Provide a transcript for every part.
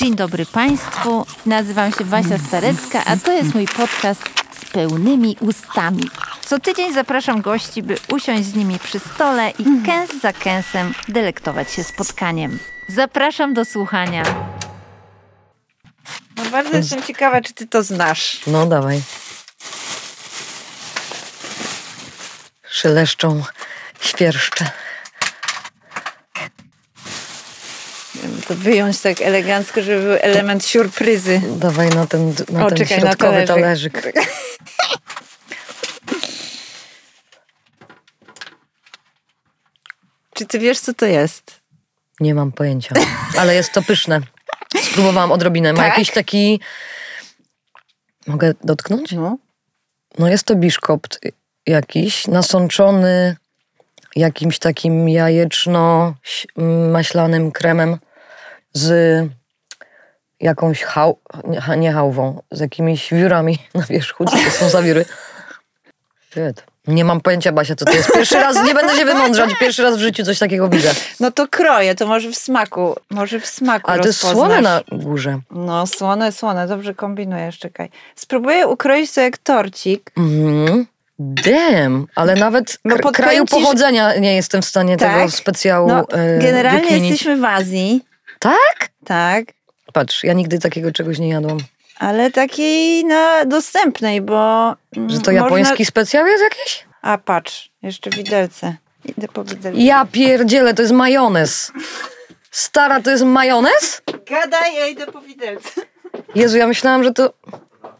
Dzień dobry Państwu, nazywam się Basia Starecka, a to jest mój podcast z pełnymi ustami. Co tydzień zapraszam gości, by usiąść z nimi przy stole i kęs za kęsem delektować się spotkaniem. Zapraszam do słuchania. No bardzo jestem ciekawa, czy ty to znasz. No dawaj. Szeleszczą świerszcze. To wyjąć tak elegancko, żeby był element siurpryzy. Dawaj na ten, na O, ten czekaj, na środkowy talerzyk. talerzyk. Czy ty wiesz, co to jest? Nie mam pojęcia. Ale jest to pyszne. Spróbowałam odrobinę. Ma Tak? jakiś taki... Mogę dotknąć? No. No jest to biszkopt jakiś, nasączony jakimś takim jajeczno-maślanym kremem z jakąś hał, nie, ha- nie hałwą, z jakimiś wiórami na wierzchu. Co to są za wióry? Shit. Nie mam pojęcia, Basia, co to jest. Pierwszy raz, nie będę się wymądrzać, pierwszy raz w życiu coś takiego widzę. No to kroję, to może w smaku, może w smaku Ale to jest rozpoznasz. słone na górze. No, słone, słone, dobrze kombinujesz, czekaj. Spróbuję ukroić to jak torcik. Mhm. Damn, ale nawet No kraju pochodzenia nie jestem w stanie tego Tak? specjału No, e, generalnie wykminić. jesteśmy w Azji, Tak? tak, Patrz, ja nigdy takiego czegoś nie jadłam. ale takiej no, dostępnej, bo... mm, Że to można- japoński specjał jest jakiś? A patrz, jeszcze widelce. Idę po widelce. Ja pierdzielę, to jest majonez. Stara, to jest majonez? Gadaj, ja idę po widelce. Jezu, ja myślałam, że to,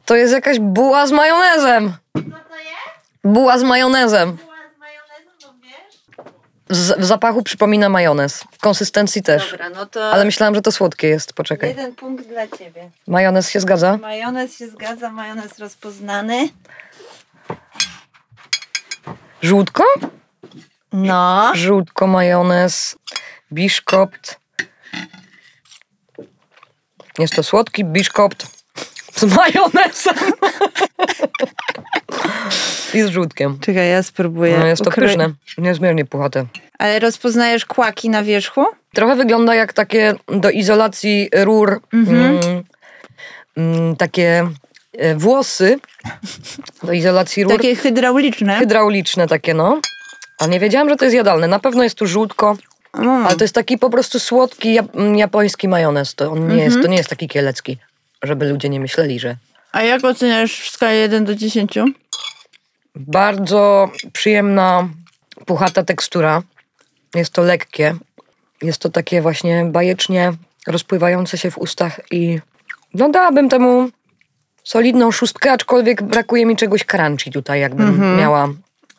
to jest jakaś buła z majonezem. Co to jest? Buła z majonezem. Z, w zapachu przypomina majonez. W konsystencji też. Dobra, no to Ale myślałam, że to słodkie jest. Poczekaj. jeden punkt dla ciebie. Majonez się zgadza? Majonez się zgadza, majonez rozpoznany. Żółtko? No. Żółtko, majonez, biszkopt. Jest to słodki biszkopt z majonezem. I z żółtkiem. Czekaj, ja spróbuję. No, jest to ukroi- pyszne. Niezmiernie puchate. Ale rozpoznajesz kłaki na wierzchu? Trochę wygląda jak takie do izolacji rur, Mhm. mm, mm, takie e, włosy do izolacji rur. Takie hydrauliczne. hydrauliczne takie, no. A nie wiedziałam, że to jest jadalne. Na pewno jest tu żółtko, Mm. ale to jest taki po prostu słodki jap- mm, japoński majonez. To on nie jest, to nie jest taki kielecki, żeby ludzie nie myśleli, że A jak oceniasz w skali 1 do 10? bardzo przyjemna, puchata tekstura. Jest to lekkie. Jest to takie właśnie bajecznie rozpływające się w ustach i no dałabym temu solidną szóstkę, aczkolwiek brakuje mi czegoś crunchy tutaj, jakbym miała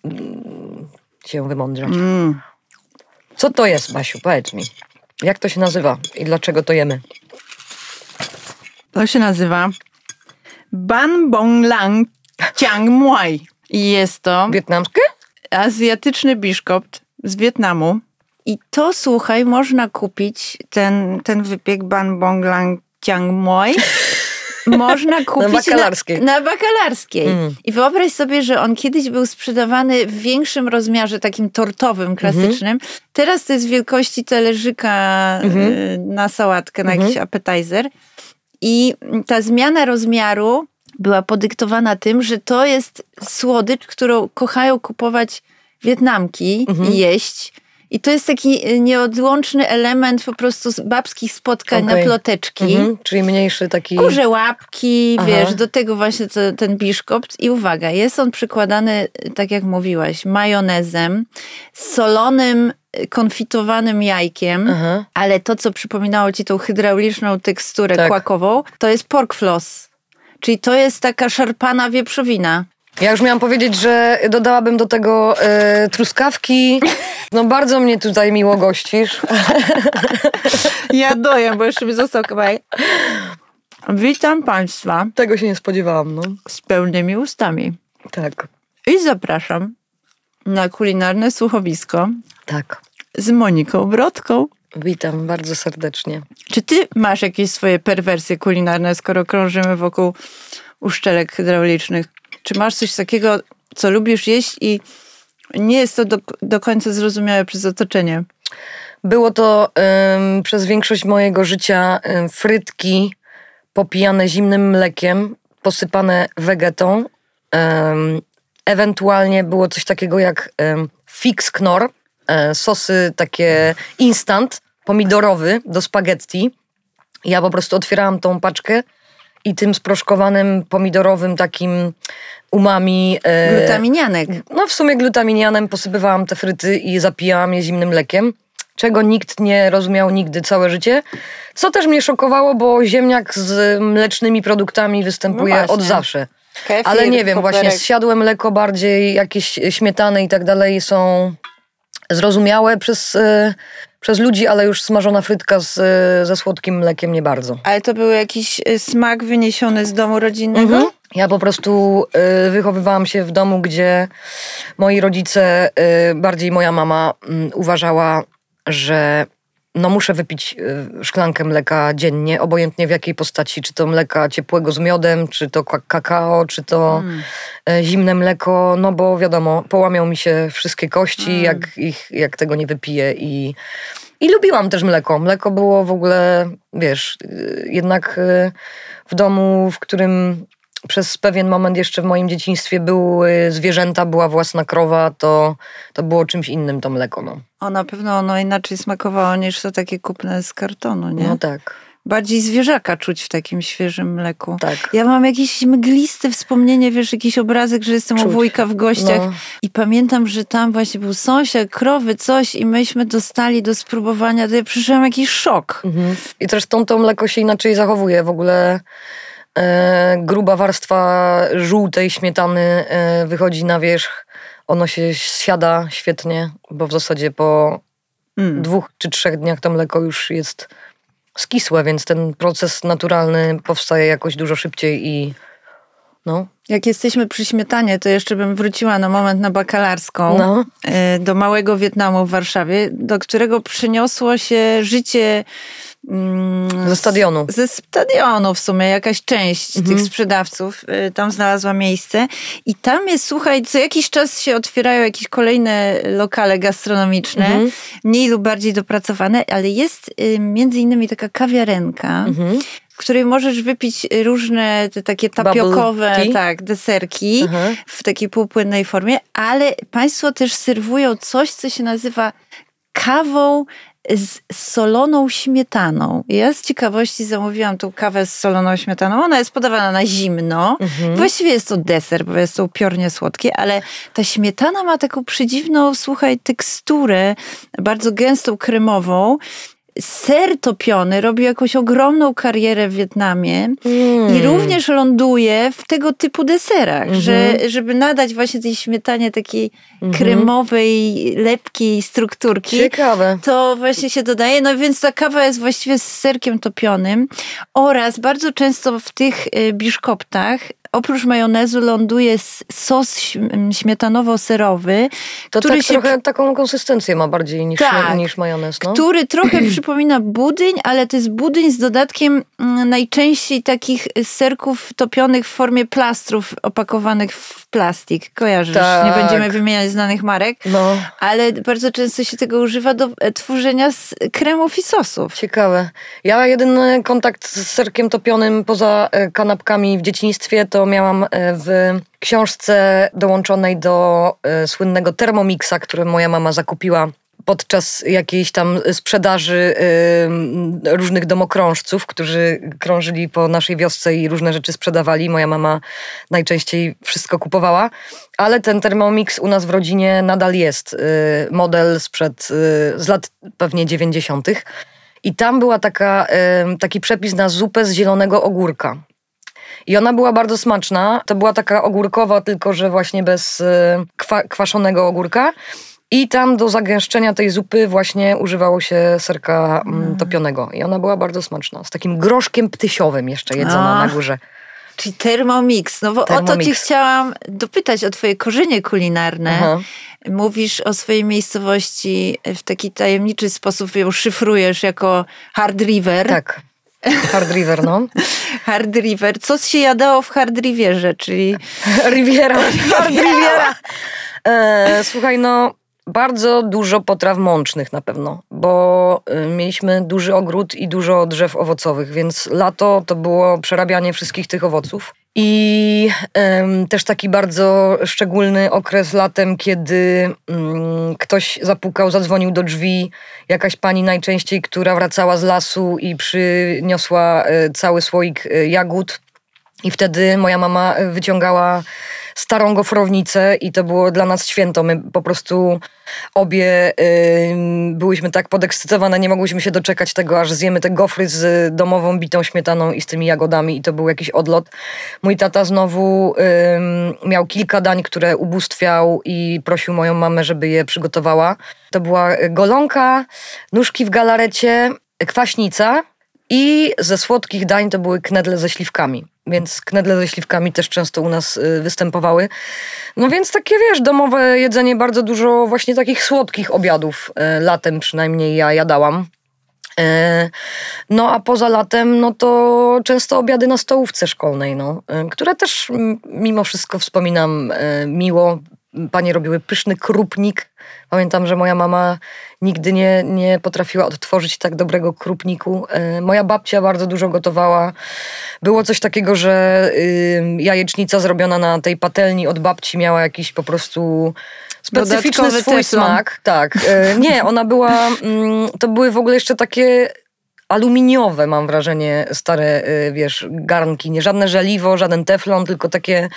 mm, się wymądrzać. Mm. Co to jest, Basiu? Powiedz mi. Jak to się nazywa i dlaczego to jemy? To się nazywa Ban Bong Lang Chiang Muay. I jest to Wietnamskie? azjatyczny biszkopt z Wietnamu. I to, słuchaj, można kupić, ten, ten wypiek Ban Bong Lang Chiang Muay. Można kupić bakalarskiej. Na, na bakalarskiej. Mm. I wyobraź sobie, że on kiedyś był sprzedawany w większym rozmiarze, takim tortowym, klasycznym. Teraz to jest wielkości talerzyka y, na sałatkę, na jakiś appetizer. I ta zmiana rozmiaru była podyktowana tym, że to jest słodycz, którą kochają kupować Wietnamki i jeść. I to jest taki y, nieodłączny element po prostu z babskich spotkań na Okej. ploteczki. Mhm, czyli mniejszy taki... Kurze łapki, Aha. wiesz, do tego właśnie to, ten biszkopt. I uwaga, jest on przykładany, tak jak mówiłaś, majonezem, solonym, konfitowanym jajkiem, Aha. ale to, co przypominało ci tą hydrauliczną teksturę Tak. kłakową, to jest pork floss. Czyli to jest taka szarpana wieprzowina. Ja już miałam powiedzieć, że dodałabym do tego e, truskawki. No bardzo mnie tutaj miło gościsz. Ja dojem, bo jeszcze mi został kawałek. Witam Państwa Tego się nie spodziewałam, no. z pełnymi ustami. Tak, I zapraszam na kulinarne słuchowisko tak. z Moniką Brodką. Witam bardzo serdecznie. Czy ty masz jakieś swoje perwersje kulinarne, skoro krążymy wokół uszczelek hydraulicznych? Czy masz coś takiego, co lubisz jeść i nie jest to do, do końca zrozumiałe przez otoczenie? Było to ym, przez większość mojego życia ym, frytki popijane zimnym mlekiem, posypane wegetą. Ym, ewentualnie było coś takiego jak ym, fix knor, y, sosy takie instant, pomidorowy do spaghetti. Ja po prostu otwierałam tą paczkę i tym sproszkowanym pomidorowym takim umami. e, Glutaminianek. no w sumie glutaminianem posypywałam te fryty i zapijałam je zimnym mlekiem, czego nikt nie rozumiał nigdy całe życie. Co też mnie szokowało, bo ziemniak z mlecznymi produktami występuje No od zawsze. Kefir, Ale nie wiem, koperek. właśnie zsiadłe mleko bardziej, jakieś śmietany i tak dalej są zrozumiałe przez, e, przez ludzi, ale już smażona frytka z, e, ze słodkim mlekiem nie bardzo. Ale to był jakiś y, smak wyniesiony z domu rodzinnego? Mhm. Ja po prostu y, wychowywałam się w domu, gdzie moi rodzice, y, bardziej moja mama, mm, uważała, że no muszę wypić y, szklankę mleka dziennie, obojętnie w jakiej postaci, czy to mleka ciepłego z miodem, czy to ka- kakao, czy to y, zimne mleko, no bo wiadomo, połamią mi się wszystkie kości, jak, ich, jak tego nie wypiję i, i lubiłam też mleko. Mleko było w ogóle, wiesz, y, jednak w domu, w którym przez pewien moment jeszcze w moim dzieciństwie były zwierzęta, była własna krowa, to, to było czymś innym to mleko. No, O, na pewno ono inaczej smakowało niż to takie kupne z kartonu, nie? no tak, Bardziej zwierzaka czuć w takim świeżym mleku. tak. Ja mam jakieś mgliste wspomnienie, wiesz, jakiś obrazek, że jestem u Czuć. wujka w gościach No. i pamiętam, że tam właśnie był sąsiad, krowy, coś i myśmy dostali do spróbowania, to ja przeżyłam jakiś szok. Mhm. I zresztą to mleko się inaczej zachowuje. W ogóle gruba warstwa żółtej śmietany e, wychodzi na wierzch. Ono się siada świetnie, bo w zasadzie po Mm. dwóch czy trzech dniach to mleko już jest skisłe, więc ten proces naturalny powstaje jakoś dużo szybciej i no, Jak jesteśmy przy śmietanie, to jeszcze bym wróciła na moment na bakalarską no. e, do małego Wietnamu w Warszawie, do którego przeniosło się życie Ze stadionu. ze stadionu w sumie jakaś część Mhm. tych sprzedawców y, tam znalazła miejsce i tam jest, słuchaj, co jakiś czas się otwierają jakieś kolejne lokale gastronomiczne, Mhm. mniej lub bardziej dopracowane, ale jest y, między innymi taka kawiarenka, Mhm. w której możesz wypić różne te takie tapiokowe tak, deserki w takiej półpłynnej formie, ale państwo też serwują coś, co się nazywa kawą z soloną śmietaną. Ja z ciekawości zamówiłam tą kawę z soloną śmietaną. Ona jest podawana na zimno. Mhm. Właściwie jest to deser, bo jest to upiornie słodkie, ale ta śmietana ma taką przedziwną, słuchaj, teksturę, bardzo gęstą, kremową. Ser topiony robi jakąś ogromną karierę w Wietnamie Mm. i również ląduje w tego typu deserach, Mhm. że, żeby nadać właśnie tej śmietanie takiej kremowej, lepkiej strukturki. Ciekawe. To właśnie się dodaje, no więc ta kawa jest właściwie z serkiem topionym oraz bardzo często w tych y, biszkoptach oprócz majonezu ląduje sos śm- śmietanowo-serowy, To który tak się trochę taką konsystencję ma bardziej niż, Tak. niż majonez, no? który trochę przypomina budyń, ale to jest budyń z dodatkiem mm, najczęściej takich serków topionych w formie plastrów opakowanych w plastik. Kojarzysz? Tak. Nie będziemy wymieniać znanych marek. No, Ale bardzo często się tego używa do e, tworzenia kremów i sosów. ciekawe. Ja jedyny kontakt z serkiem topionym poza e, kanapkami w dzieciństwie to miałam e, w książce dołączonej do e, słynnego Thermomixa, który moja mama zakupiła podczas jakiejś tam sprzedaży e, różnych domokrążców, którzy krążyli po naszej wiosce i różne rzeczy sprzedawali. Moja mama najczęściej wszystko kupowała, ale ten Thermomix u nas w rodzinie nadal jest. Model sprzed, z lat pewnie 90. I tam była taka, taki przepis na zupę z zielonego ogórka. I ona była bardzo smaczna. To była taka ogórkowa, tylko że właśnie bez e, kwa, kwaszonego ogórka. I tam do zagęszczenia tej zupy właśnie używało się serka mm, topionego. I ona była bardzo smaczna. Z takim groszkiem ptysiowym jeszcze jedzona A. na górze. Czyli Thermomix. No bo o to ci Thermomix. chciałam dopytać o twoje korzenie kulinarne. Aha. Mówisz o swojej miejscowości w taki tajemniczy sposób, ją szyfrujesz jako Hard River. Tak. Hard River, no. Hard River. Co się jadało w Hard Riverze, czyli Riviera. Hard Riviera. E, słuchaj, no bardzo dużo potraw mącznych na pewno, bo y, mieliśmy duży ogród i dużo drzew owocowych, więc lato to było przerabianie wszystkich tych owoców. I em, też taki bardzo szczególny okres latem, kiedy mm, ktoś zapukał, zadzwonił do drzwi, jakaś pani najczęściej, która wracała z lasu i przyniosła e, cały słoik e, jagód. I wtedy moja mama wyciągała starą gofrownicę i to było dla nas święto. My po prostu obie y, byłyśmy tak podekscytowane, nie mogłyśmy się doczekać tego, aż zjemy te gofry z domową bitą śmietaną i z tymi jagodami i to był jakiś odlot. Mój tata znowu y, miał kilka dań, które ubóstwiał i prosił moją mamę, żeby je przygotowała. To była golonka, nóżki w galarecie, kwaśnica i ze słodkich dań to były knedle ze śliwkami więc knedle ze śliwkami też często u nas y, występowały. No więc takie, wiesz, domowe jedzenie, bardzo dużo właśnie takich słodkich obiadów y, latem przynajmniej ja jadałam. Y, no a poza latem, no to często obiady na stołówce szkolnej, no, które też mimo wszystko wspominam miło. Panie robiły pyszny krupnik. Pamiętam, że moja mama nigdy nie, nie potrafiła odtworzyć tak dobrego krupniku. E, moja babcia bardzo dużo gotowała. Było coś takiego, że jajecznica zrobiona na tej patelni od babci miała jakiś po prostu specyficzny Dodatkowy swój smak. Tak. E, nie, ona była, mm, to były w ogóle jeszcze takie aluminiowe, mam wrażenie, stare, y, wiesz, garnki. Nie żadne żeliwo, żaden teflon, tylko takie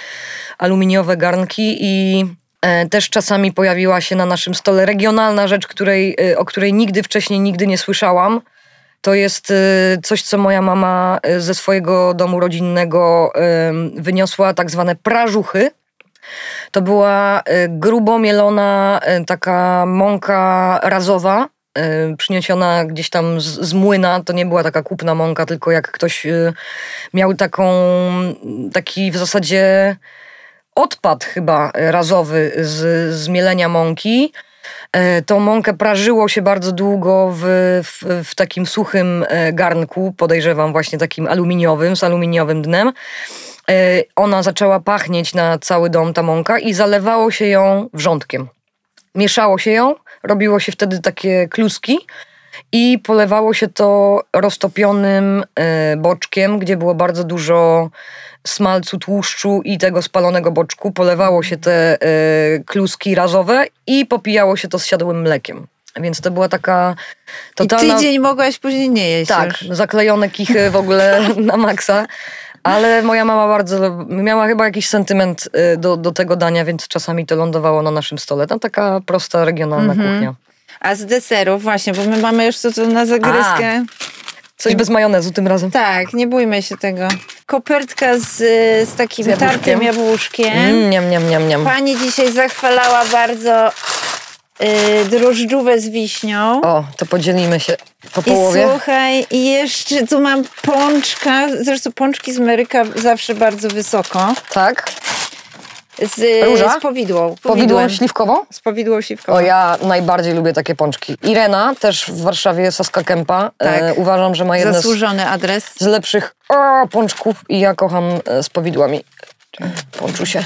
aluminiowe garnki i e, też czasami pojawiła się na naszym stole regionalna rzecz, której, y, o której nigdy wcześniej nigdy nie słyszałam. To jest y, coś, co moja mama ze swojego domu rodzinnego wyniosła, tak zwane prażuchy. To była grubo mielona taka mąka razowa, przyniesiona gdzieś tam z, z, młyna, to nie była taka kupna mąka, tylko jak ktoś miał taką, taki w zasadzie odpad chyba razowy z, z mielenia mąki. Y, tą mąkę prażyło się bardzo długo w, w, w, takim suchym garnku, podejrzewam właśnie takim aluminiowym, z aluminiowym dnem. Ona zaczęła pachnieć na cały dom, ta mąka, i zalewało się ją wrzątkiem. Mieszało się ją robiło się wtedy takie kluski i polewało się to roztopionym e, boczkiem, gdzie było bardzo dużo smalcu, tłuszczu i tego spalonego boczku. Polewało się te e, kluski razowe i popijało się to z siadłym mlekiem. Więc to była taka totalna... I tydzień mogłaś później nie jeść Tak, już. zaklejone kichy w ogóle na maksa. Ale moja mama bardzo miała chyba jakiś sentyment y, do, do tego dania, więc czasami to lądowało na naszym stole. Tam taka prosta, regionalna mhm. kuchnia. A z deserów właśnie, bo my mamy już to, to na zagryzkę. A, coś bez majonezu tym razem. Tak, nie bójmy się tego. Kopertka z, z takim z tartym jabłuszkiem. Mm, niam, niam, niam, niam. Pani dzisiaj zachwalała bardzo yy, drożdżówę z wiśnią. O, to podzielimy się po połowie. I słuchaj, i jeszcze tu mam pączka, zresztą pączki z Meryka zawsze bardzo wysoko. Tak. Z, Róża? z powidłą. Powidłą śliwkową? Z powidłą śliwkową. O, ja najbardziej lubię takie pączki. Irena, też w Warszawie, Saska Kępa. E, tak. Uważam, że ma jeden Zasłużony adres. z lepszych o, pączków i ja kocham e, z powidłami. Pączu się.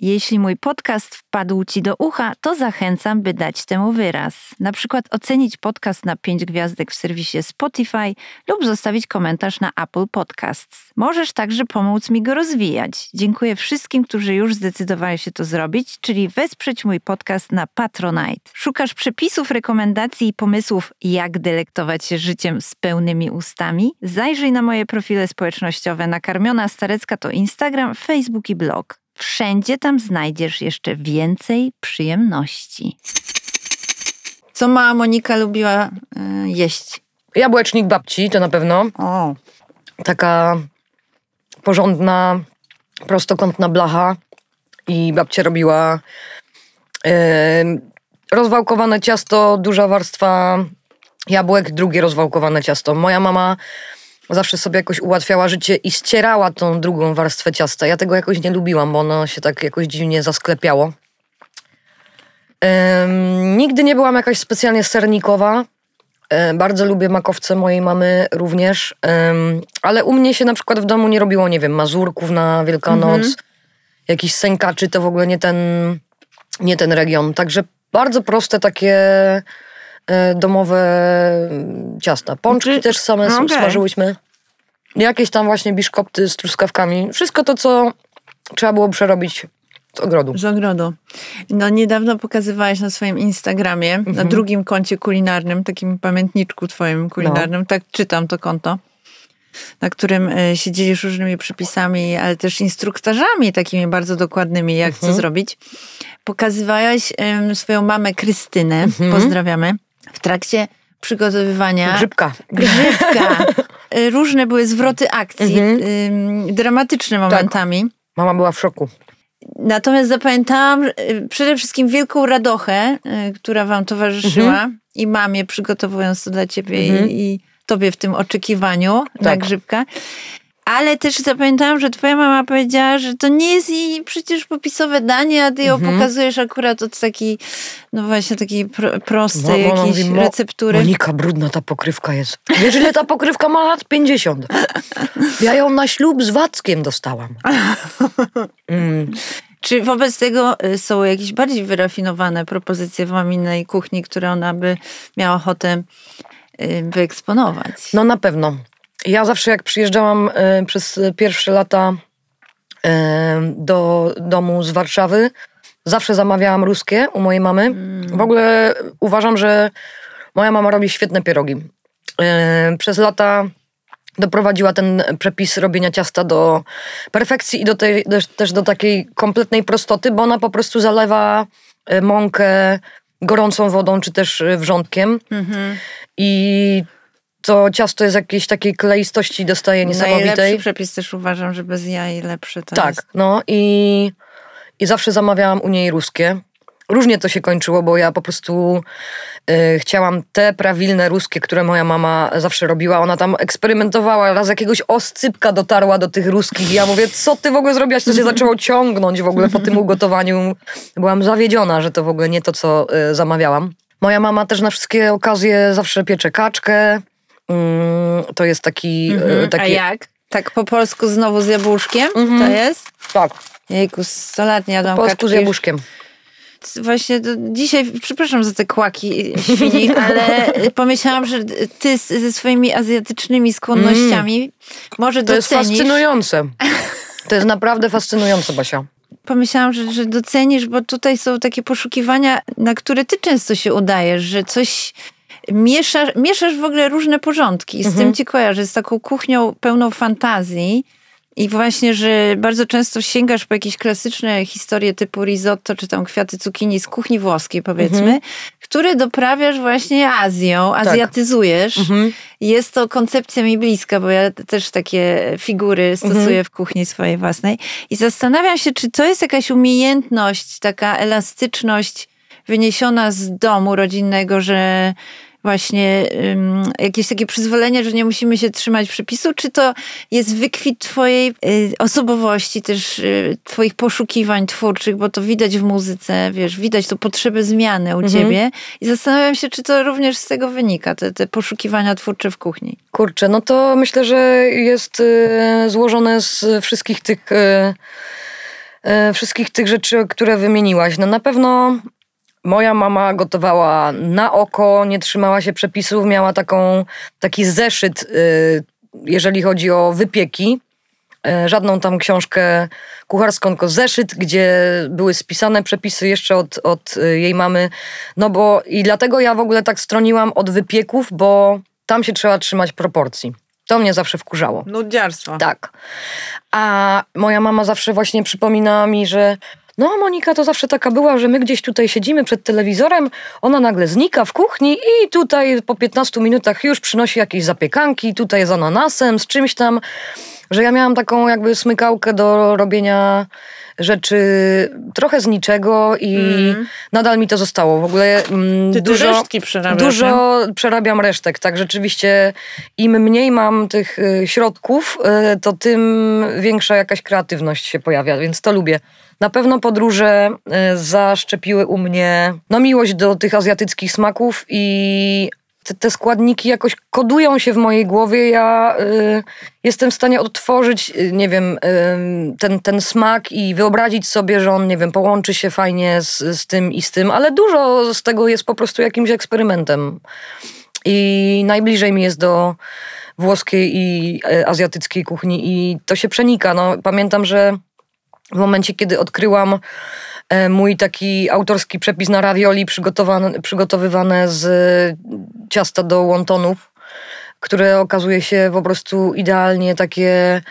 Jeśli mój podcast wpadł Ci do ucha, to zachęcam, by dać temu wyraz. Na przykład ocenić podcast na 5 gwiazdek w serwisie Spotify lub zostawić komentarz na Apple Podcasts. Możesz także pomóc mi go rozwijać. Dziękuję wszystkim, którzy już zdecydowali się to zrobić, czyli wesprzeć mój podcast na Patronite. Szukasz przepisów, rekomendacji i pomysłów, jak delektować się życiem z pełnymi ustami? Zajrzyj na moje profile społecznościowe. Nakarmiona Starecka to Instagram, Facebook i blog. Wszędzie tam znajdziesz jeszcze więcej przyjemności. Co mała Monika lubiła y, jeść? Jabłecznik babci, to na pewno. O. Taka porządna, prostokątna blacha i babcia robiła y, rozwałkowane ciasto, duża warstwa jabłek, drugie rozwałkowane ciasto. Moja mama zawsze sobie jakoś ułatwiała życie i ścierała tą drugą warstwę ciasta. Ja tego jakoś nie lubiłam, bo ono się tak jakoś dziwnie zasklepiało. Nigdy nie byłam jakaś specjalnie sernikowa. Bardzo lubię makowce mojej mamy również, ale u mnie się na przykład w domu nie robiło, nie wiem, mazurków na Wielkanoc, mhm. jakiś sękaczy, to w ogóle nie ten, nie ten region. Także bardzo proste takie domowe mm, ciasta. Pączki Czy- też same s- okej. smażyłyśmy. Jakieś tam właśnie biszkopty z truskawkami. Wszystko to, co trzeba było przerobić z ogrodu. Z ogrodu. No niedawno pokazywałaś na swoim Instagramie, na drugim koncie kulinarnym, takim pamiętniczku twoim kulinarnym, tak czytam to konto, na którym e, się dzielisz różnymi przepisami, ale też instruktażami takimi bardzo dokładnymi, jak co zrobić. Pokazywałaś em, swoją mamę Krystynę, pozdrawiamy, w trakcie przygotowywania Grzybka. grzybka. E, Różne były zwroty akcji, ym, dramatyczne momentami. Mama była w szoku. Natomiast zapamiętałam y, przede wszystkim wielką radochę, y, która wam towarzyszyła i mamie przygotowując to dla ciebie i, i tobie w tym oczekiwaniu na Tak. grzybka. Ale też zapamiętałam, że twoja mama powiedziała, że to nie jest jej przecież popisowe danie, a ty ją pokazujesz akurat od takiej, no właśnie takiej pro, prostej jakiejś mówi, "Mo- receptury. Monika, brudna ta pokrywka jest. Wiesz, ile ta pokrywka ma lat? 50. Ja ją na ślub z Wackiem dostałam. Mm. Czy wobec tego y, są jakieś bardziej wyrafinowane propozycje w maminej kuchni, które ona by miała ochotę y, wyeksponować? No na pewno. Ja zawsze jak przyjeżdżałam e, przez pierwsze lata e, do domu z Warszawy, zawsze zamawiałam ruskie u mojej mamy. W ogóle uważam, że moja mama robi świetne pierogi. E, przez lata doprowadziła ten przepis robienia ciasta do perfekcji i do tej, też, do takiej kompletnej prostoty, bo ona po prostu zalewa mąkę gorącą wodą czy też wrzątkiem i to ciasto jest jakiejś takiej kleistości dostaje Najlepszy niesamowitej. przepis też uważam, że bez jaj lepszy to Tak, jest. no i, i zawsze zamawiałam u niej ruskie. Różnie to się kończyło, bo ja po prostu y, chciałam te prawilne ruskie, które moja mama zawsze robiła. Ona tam eksperymentowała, raz jakiegoś oscypka dotarła do tych ruskich. I ja mówię, co ty w ogóle zrobiłaś? To się zaczęło ciągnąć w ogóle po tym ugotowaniu. Byłam zawiedziona, że to w ogóle nie to, co y, zamawiałam. Moja mama też na wszystkie okazje zawsze piecze kaczkę. Mm, to jest taki... y, Mhm. A taki jak? Tak po polsku znowu z jabłuszkiem Mhm. to jest? Tak, Jejku, 100 lat nie jadłam po polsku z jabłuszkiem. Właśnie to dzisiaj, przepraszam za te kłaki świni, ale pomyślałam, że ty z- ze swoimi azjatycznymi skłonnościami może Mm. To jest docenisz. fascynujące. To jest naprawdę fascynujące, Basia. Pomyślałam, że, że docenisz, bo tutaj są takie poszukiwania, na które ty często się udajesz, że coś mieszasz, mieszasz w ogóle różne porządki. Z Mhm. tym ci kojarzę, z taką kuchnią pełną fantazji. I właśnie, że bardzo często sięgasz po jakieś klasyczne historie typu risotto, czy tam kwiaty cukinii z kuchni włoskiej, powiedzmy, Mhm. które doprawiasz właśnie Azją, Tak. azjatyzujesz. Mhm. Jest to koncepcja mi bliska, bo ja też takie figury stosuję Mhm. w kuchni swojej własnej. I zastanawiam się, czy to jest jakaś umiejętność, taka elastyczność wyniesiona z domu rodzinnego, że właśnie ym, jakieś takie przyzwolenie, że nie musimy się trzymać przepisu, czy to jest wykwit twojej y, osobowości, też y, twoich poszukiwań twórczych, bo to widać w muzyce, wiesz, widać tą potrzebę zmiany u ciebie i zastanawiam się, czy to również z tego wynika, te, te poszukiwania twórcze w kuchni. Kurczę, no to myślę, że jest e, złożone z wszystkich tych, e, e, wszystkich tych rzeczy, które wymieniłaś. No na pewno moja mama gotowała na oko, nie trzymała się przepisów, miała taką, taki zeszyt, e, jeżeli chodzi o wypieki. E, Żadną tam książkę kucharską, tylko zeszyt, gdzie były spisane przepisy jeszcze od, od e, jej mamy. No bo i dlatego ja w ogóle tak stroniłam od wypieków, bo tam się trzeba trzymać proporcji. To mnie zawsze wkurzało. Nudziarstwo. Tak. A moja mama zawsze właśnie przypomina mi, że no Monika to zawsze taka była, że my gdzieś tutaj siedzimy przed telewizorem, ona nagle znika w kuchni i tutaj po 15 minutach już przynosi jakieś zapiekanki, tutaj z ananasem, z czymś tam, że ja miałam taką jakby smykałkę do robienia rzeczy trochę z niczego i nadal mi to zostało. W ogóle mm, Ty dużo, dużo przerabiam resztek, tak rzeczywiście im mniej mam tych y, środków, y, to tym większa jakaś kreatywność się pojawia, więc to lubię. Na pewno podróże y, zaszczepiły u mnie no, miłość do tych azjatyckich smaków i te, te składniki jakoś kodują się w mojej głowie. Ja y, jestem w stanie odtworzyć, y, nie wiem, y, ten, ten smak i wyobrazić sobie, że on, nie wiem, połączy się fajnie z, z tym i z tym, ale dużo z tego jest po prostu jakimś eksperymentem. I najbliżej mi jest do włoskiej i e, azjatyckiej kuchni i to się przenika. No, pamiętam, że w momencie, kiedy odkryłam e, mój taki autorski przepis na ravioli przygotowywane z ciasta do wontonów, które okazuje się po prostu idealnie takie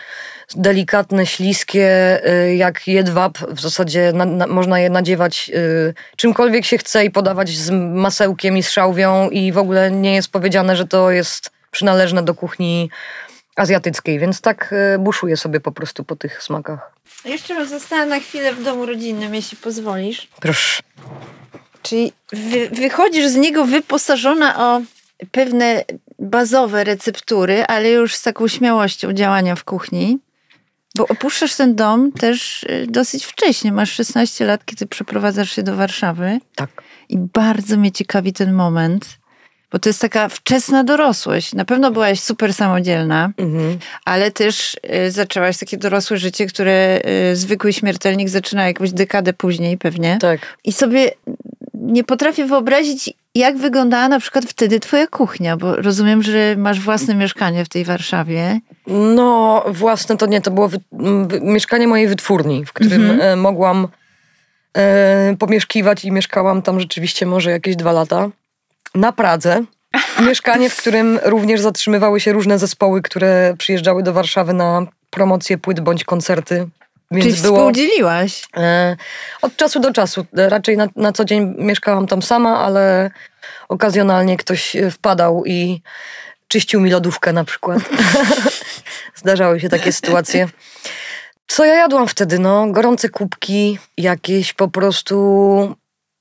delikatne, śliskie, e, jak jedwab. W zasadzie na, na, można je nadziewać y, czymkolwiek się chce i podawać z masełkiem i z szałwią i w ogóle nie jest powiedziane, że to jest przynależne do kuchni azjatyckiej, więc tak e, buszuję sobie po prostu po tych smakach. Jeszcze została na chwilę w domu rodzinnym, jeśli pozwolisz. Proszę. Czyli wy, wychodzisz z niego wyposażona o pewne bazowe receptury, ale już z taką śmiałością działania w kuchni. Bo opuszczasz ten dom też e, dosyć wcześnie. Masz 16 lat, kiedy przeprowadzasz się do Warszawy. Tak. I bardzo mnie ciekawi ten moment, bo to jest taka wczesna dorosłość. Na pewno byłaś super samodzielna, mhm. ale też y, zaczęłaś takie dorosłe życie, które y, zwykły śmiertelnik zaczyna jakąś dekadę później pewnie. Tak. I sobie nie potrafię wyobrazić, jak wyglądała na przykład wtedy twoja kuchnia, bo rozumiem, że masz własne mieszkanie w tej Warszawie. No, własne to nie, to było wy, wy, mieszkanie mojej wytwórni, w którym mhm. E, mogłam e, pomieszkiwać i mieszkałam tam rzeczywiście może jakieś dwa lata na Pradze. Mieszkanie, w którym również zatrzymywały się różne zespoły, które przyjeżdżały do Warszawy na promocje płyt bądź koncerty. Więc Czyli było, współdzieliłaś? E, od czasu do czasu. Raczej na, na co dzień mieszkałam tam sama, ale okazjonalnie ktoś wpadał i czyścił mi lodówkę na przykład. Zdarzały się takie sytuacje. Co ja jadłam wtedy? No, gorące kubki, jakieś po prostu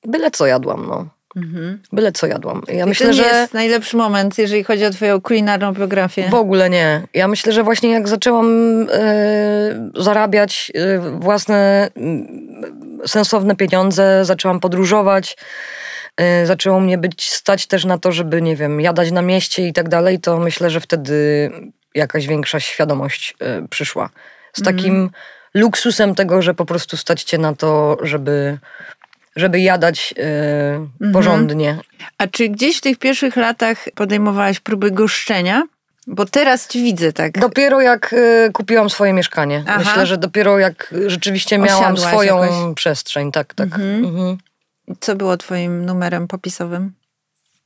byle co jadłam, no. Mhm. Byle co jadłam. Ja I myślę, że jest najlepszy moment, jeżeli chodzi o twoją kulinarną biografię. W ogóle nie. Ja myślę, że właśnie jak zaczęłam e, zarabiać e, własne e, sensowne pieniądze, zaczęłam podróżować, e, zaczęło mnie być stać też na to, żeby, nie wiem, jadać na mieście i tak dalej, to myślę, że wtedy jakaś większa świadomość przyszła. Z mhm. takim luksusem tego, że po prostu stać cię na to, żeby żeby jadać yy, porządnie. A czy gdzieś w tych pierwszych latach podejmowałaś próby goszczenia? Bo teraz ci widzę tak. Dopiero jak y, kupiłam swoje mieszkanie. Aha. Myślę, że dopiero jak rzeczywiście miałam Osiadłaś swoją jakoś. przestrzeń. Tak, tak. Mhm. Mhm. Co było twoim numerem popisowym?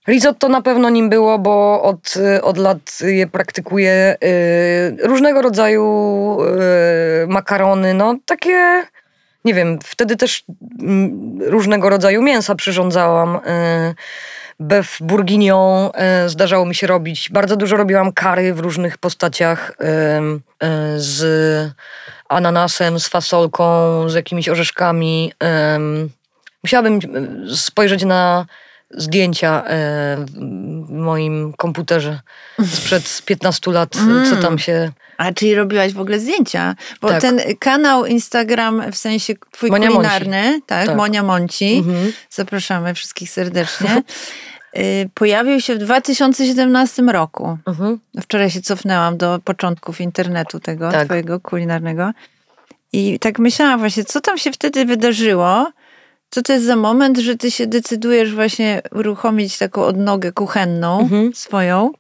Risotto na pewno nim było, bo od, od lat je praktykuję. Y, różnego rodzaju y, makarony, no takie nie wiem, wtedy też mm, różnego rodzaju mięsa przyrządzałam. E, beef bourguignon e, zdarzało mi się robić. Bardzo dużo robiłam kary w różnych postaciach e, z ananasem, z fasolką, z jakimiś orzeszkami. Musiałabym spojrzeć na zdjęcia w moim komputerze sprzed 15 lat, co tam się a czyli robiłaś w ogóle zdjęcia? Bo tak. ten kanał Instagram, w sensie twój Monia kulinarny, Monci. tak, tak, Monia Monci, mhm. zapraszamy wszystkich serdecznie, y, pojawił się w 2017 roku. Mhm. Wczoraj się cofnęłam do początków internetu tego tak. twojego kulinarnego. I tak myślałam właśnie, co tam się wtedy wydarzyło, co to jest za moment, że ty się decydujesz właśnie uruchomić taką odnogę kuchenną mhm. swoją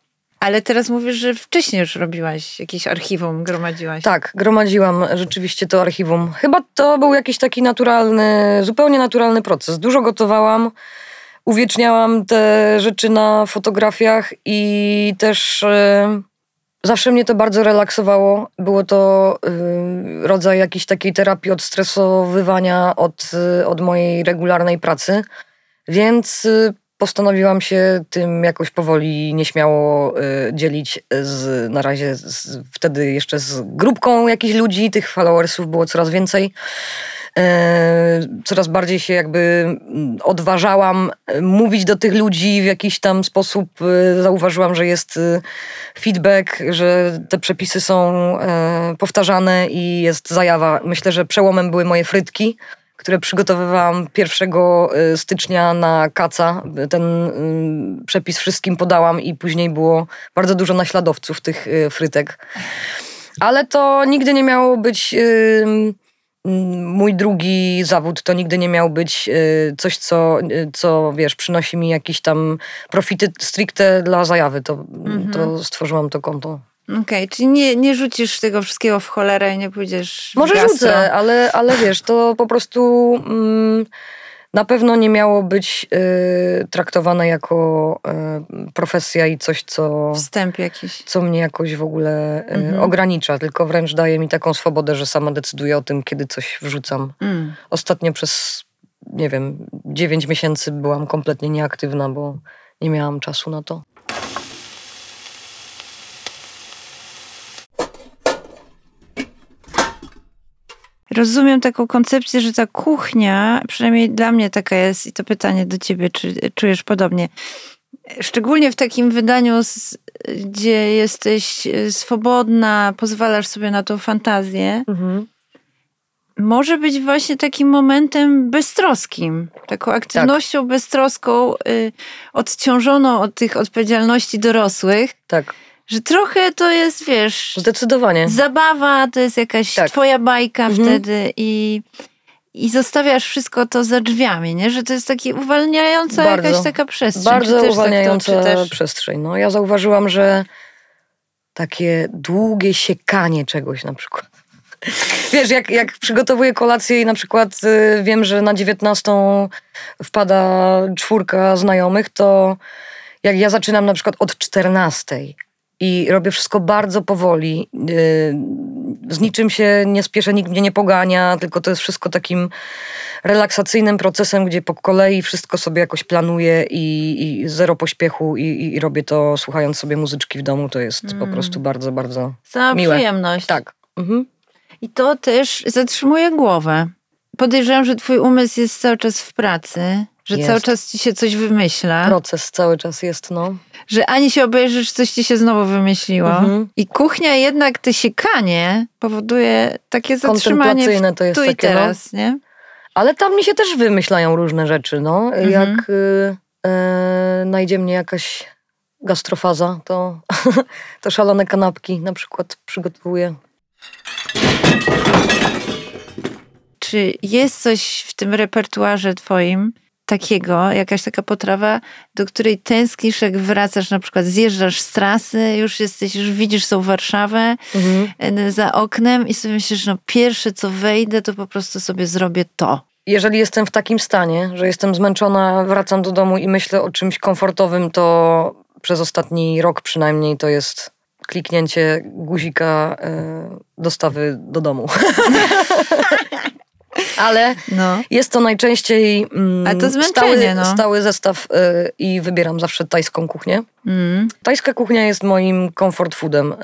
ale teraz mówisz, że wcześniej już robiłaś jakieś archiwum, gromadziłaś. Tak, gromadziłam rzeczywiście to archiwum. Chyba to był jakiś taki naturalny, zupełnie naturalny proces. Dużo gotowałam, uwieczniałam te rzeczy na fotografiach i też y, zawsze mnie to bardzo relaksowało. Było to y, rodzaj jakiejś takiej terapii odstresowywania od, y, od mojej regularnej pracy. Więc postanowiłam się tym jakoś powoli nieśmiało y, dzielić z, na razie z, wtedy jeszcze z grupką jakichś ludzi, tych followersów było coraz więcej. E, coraz bardziej się jakby mm, odważałam e, mówić do tych ludzi w jakiś tam sposób. E, zauważyłam, że jest feedback, że te przepisy są powtarzane i jest zajawa. Myślę, że przełomem były moje frytki które przygotowywałam 1 y, stycznia na kaca. Ten y, przepis wszystkim podałam i później było bardzo dużo naśladowców tych frytek. Ale to nigdy nie miało być mój drugi zawód to nigdy nie miał być coś, co, co wiesz, przynosi mi jakieś tam profity stricte dla zajawy. To, mhm. to stworzyłam to konto. Okej, okay, czyli nie, nie rzucisz tego wszystkiego w cholerę i nie pójdziesz Może rzucę, ale, ale wiesz, to po prostu mm, na pewno nie miało być y, traktowane jako y, profesja i coś, co... Wstęp jakiś. Co mnie jakoś w ogóle y, mhm. ogranicza, tylko wręcz daje mi taką swobodę, że sama decyduję o tym, kiedy coś wrzucam. Mm. Ostatnio przez, nie wiem, 9 miesięcy byłam kompletnie nieaktywna, bo nie miałam czasu na to. Rozumiem taką koncepcję, że ta kuchnia, przynajmniej dla mnie taka jest, i to pytanie do ciebie, czy czujesz podobnie, szczególnie w takim wydaniu, gdzie jesteś e, swobodna, pozwalasz sobie na tą fantazję, mhm. może być właśnie takim momentem beztroskim, taką aktywnością tak. beztroską, y, odciążoną od tych odpowiedzialności dorosłych. Tak że trochę to jest, wiesz... Zdecydowanie. Zabawa, to jest jakaś tak. twoja bajka mhm. wtedy i, i zostawiasz wszystko to za drzwiami, nie? Że to jest taki uwalniająca bardzo, jakaś taka przestrzeń. Bardzo tak uwalniająca tak przestrzeń. No, ja zauważyłam, że takie długie siekanie czegoś na przykład. Wiesz, jak, jak przygotowuję kolację i na przykład y, wiem, że na 19 wpada czwórka znajomych, to jak ja zaczynam na przykład od 14, i robię wszystko bardzo powoli. Y, z niczym się nie spieszę, nikt mnie nie pogania, tylko to jest wszystko takim relaksacyjnym procesem, gdzie po kolei wszystko sobie jakoś planuję i, i zero pośpiechu i, i, robię to słuchając sobie muzyczki w domu. To jest mm. po prostu bardzo, bardzo Sama miłe. przyjemność. Tak. Mhm. I to też zatrzymuje głowę. Podejrzewam, że twój umysł jest cały czas w pracy, że jest. cały czas ci się coś wymyśla. Proces cały czas jest, no że ani się obejrzysz, coś ci się znowu wymyśliło. Mhm. I kuchnia jednak, te siekanie powoduje takie zatrzymanie w, to jest tu takie, i no. teraz, no. nie? Ale tam mi się też wymyślają różne rzeczy, no. Mhm. Jak y, y, najdzie mnie jakaś gastrofaza, to, to szalone kanapki na przykład przygotowuję. Czy jest coś w tym repertuarze twoim, takiego, jakaś taka potrawa, do której tęsknisz, jak wracasz, na przykład zjeżdżasz z trasy, już jesteś, już widzisz tą Warszawę mhm. E, za oknem i sobie myślisz, no pierwsze co wejdę, to po prostu sobie zrobię to. Jeżeli jestem w takim stanie, że jestem zmęczona, wracam do domu i myślę o czymś komfortowym, to przez ostatni rok przynajmniej to jest kliknięcie guzika y, dostawy do domu. ale no. jest to najczęściej mm, to stały, no. stały zestaw y, i wybieram zawsze tajską kuchnię. Mm. Tajska kuchnia jest moim comfort foodem. Y,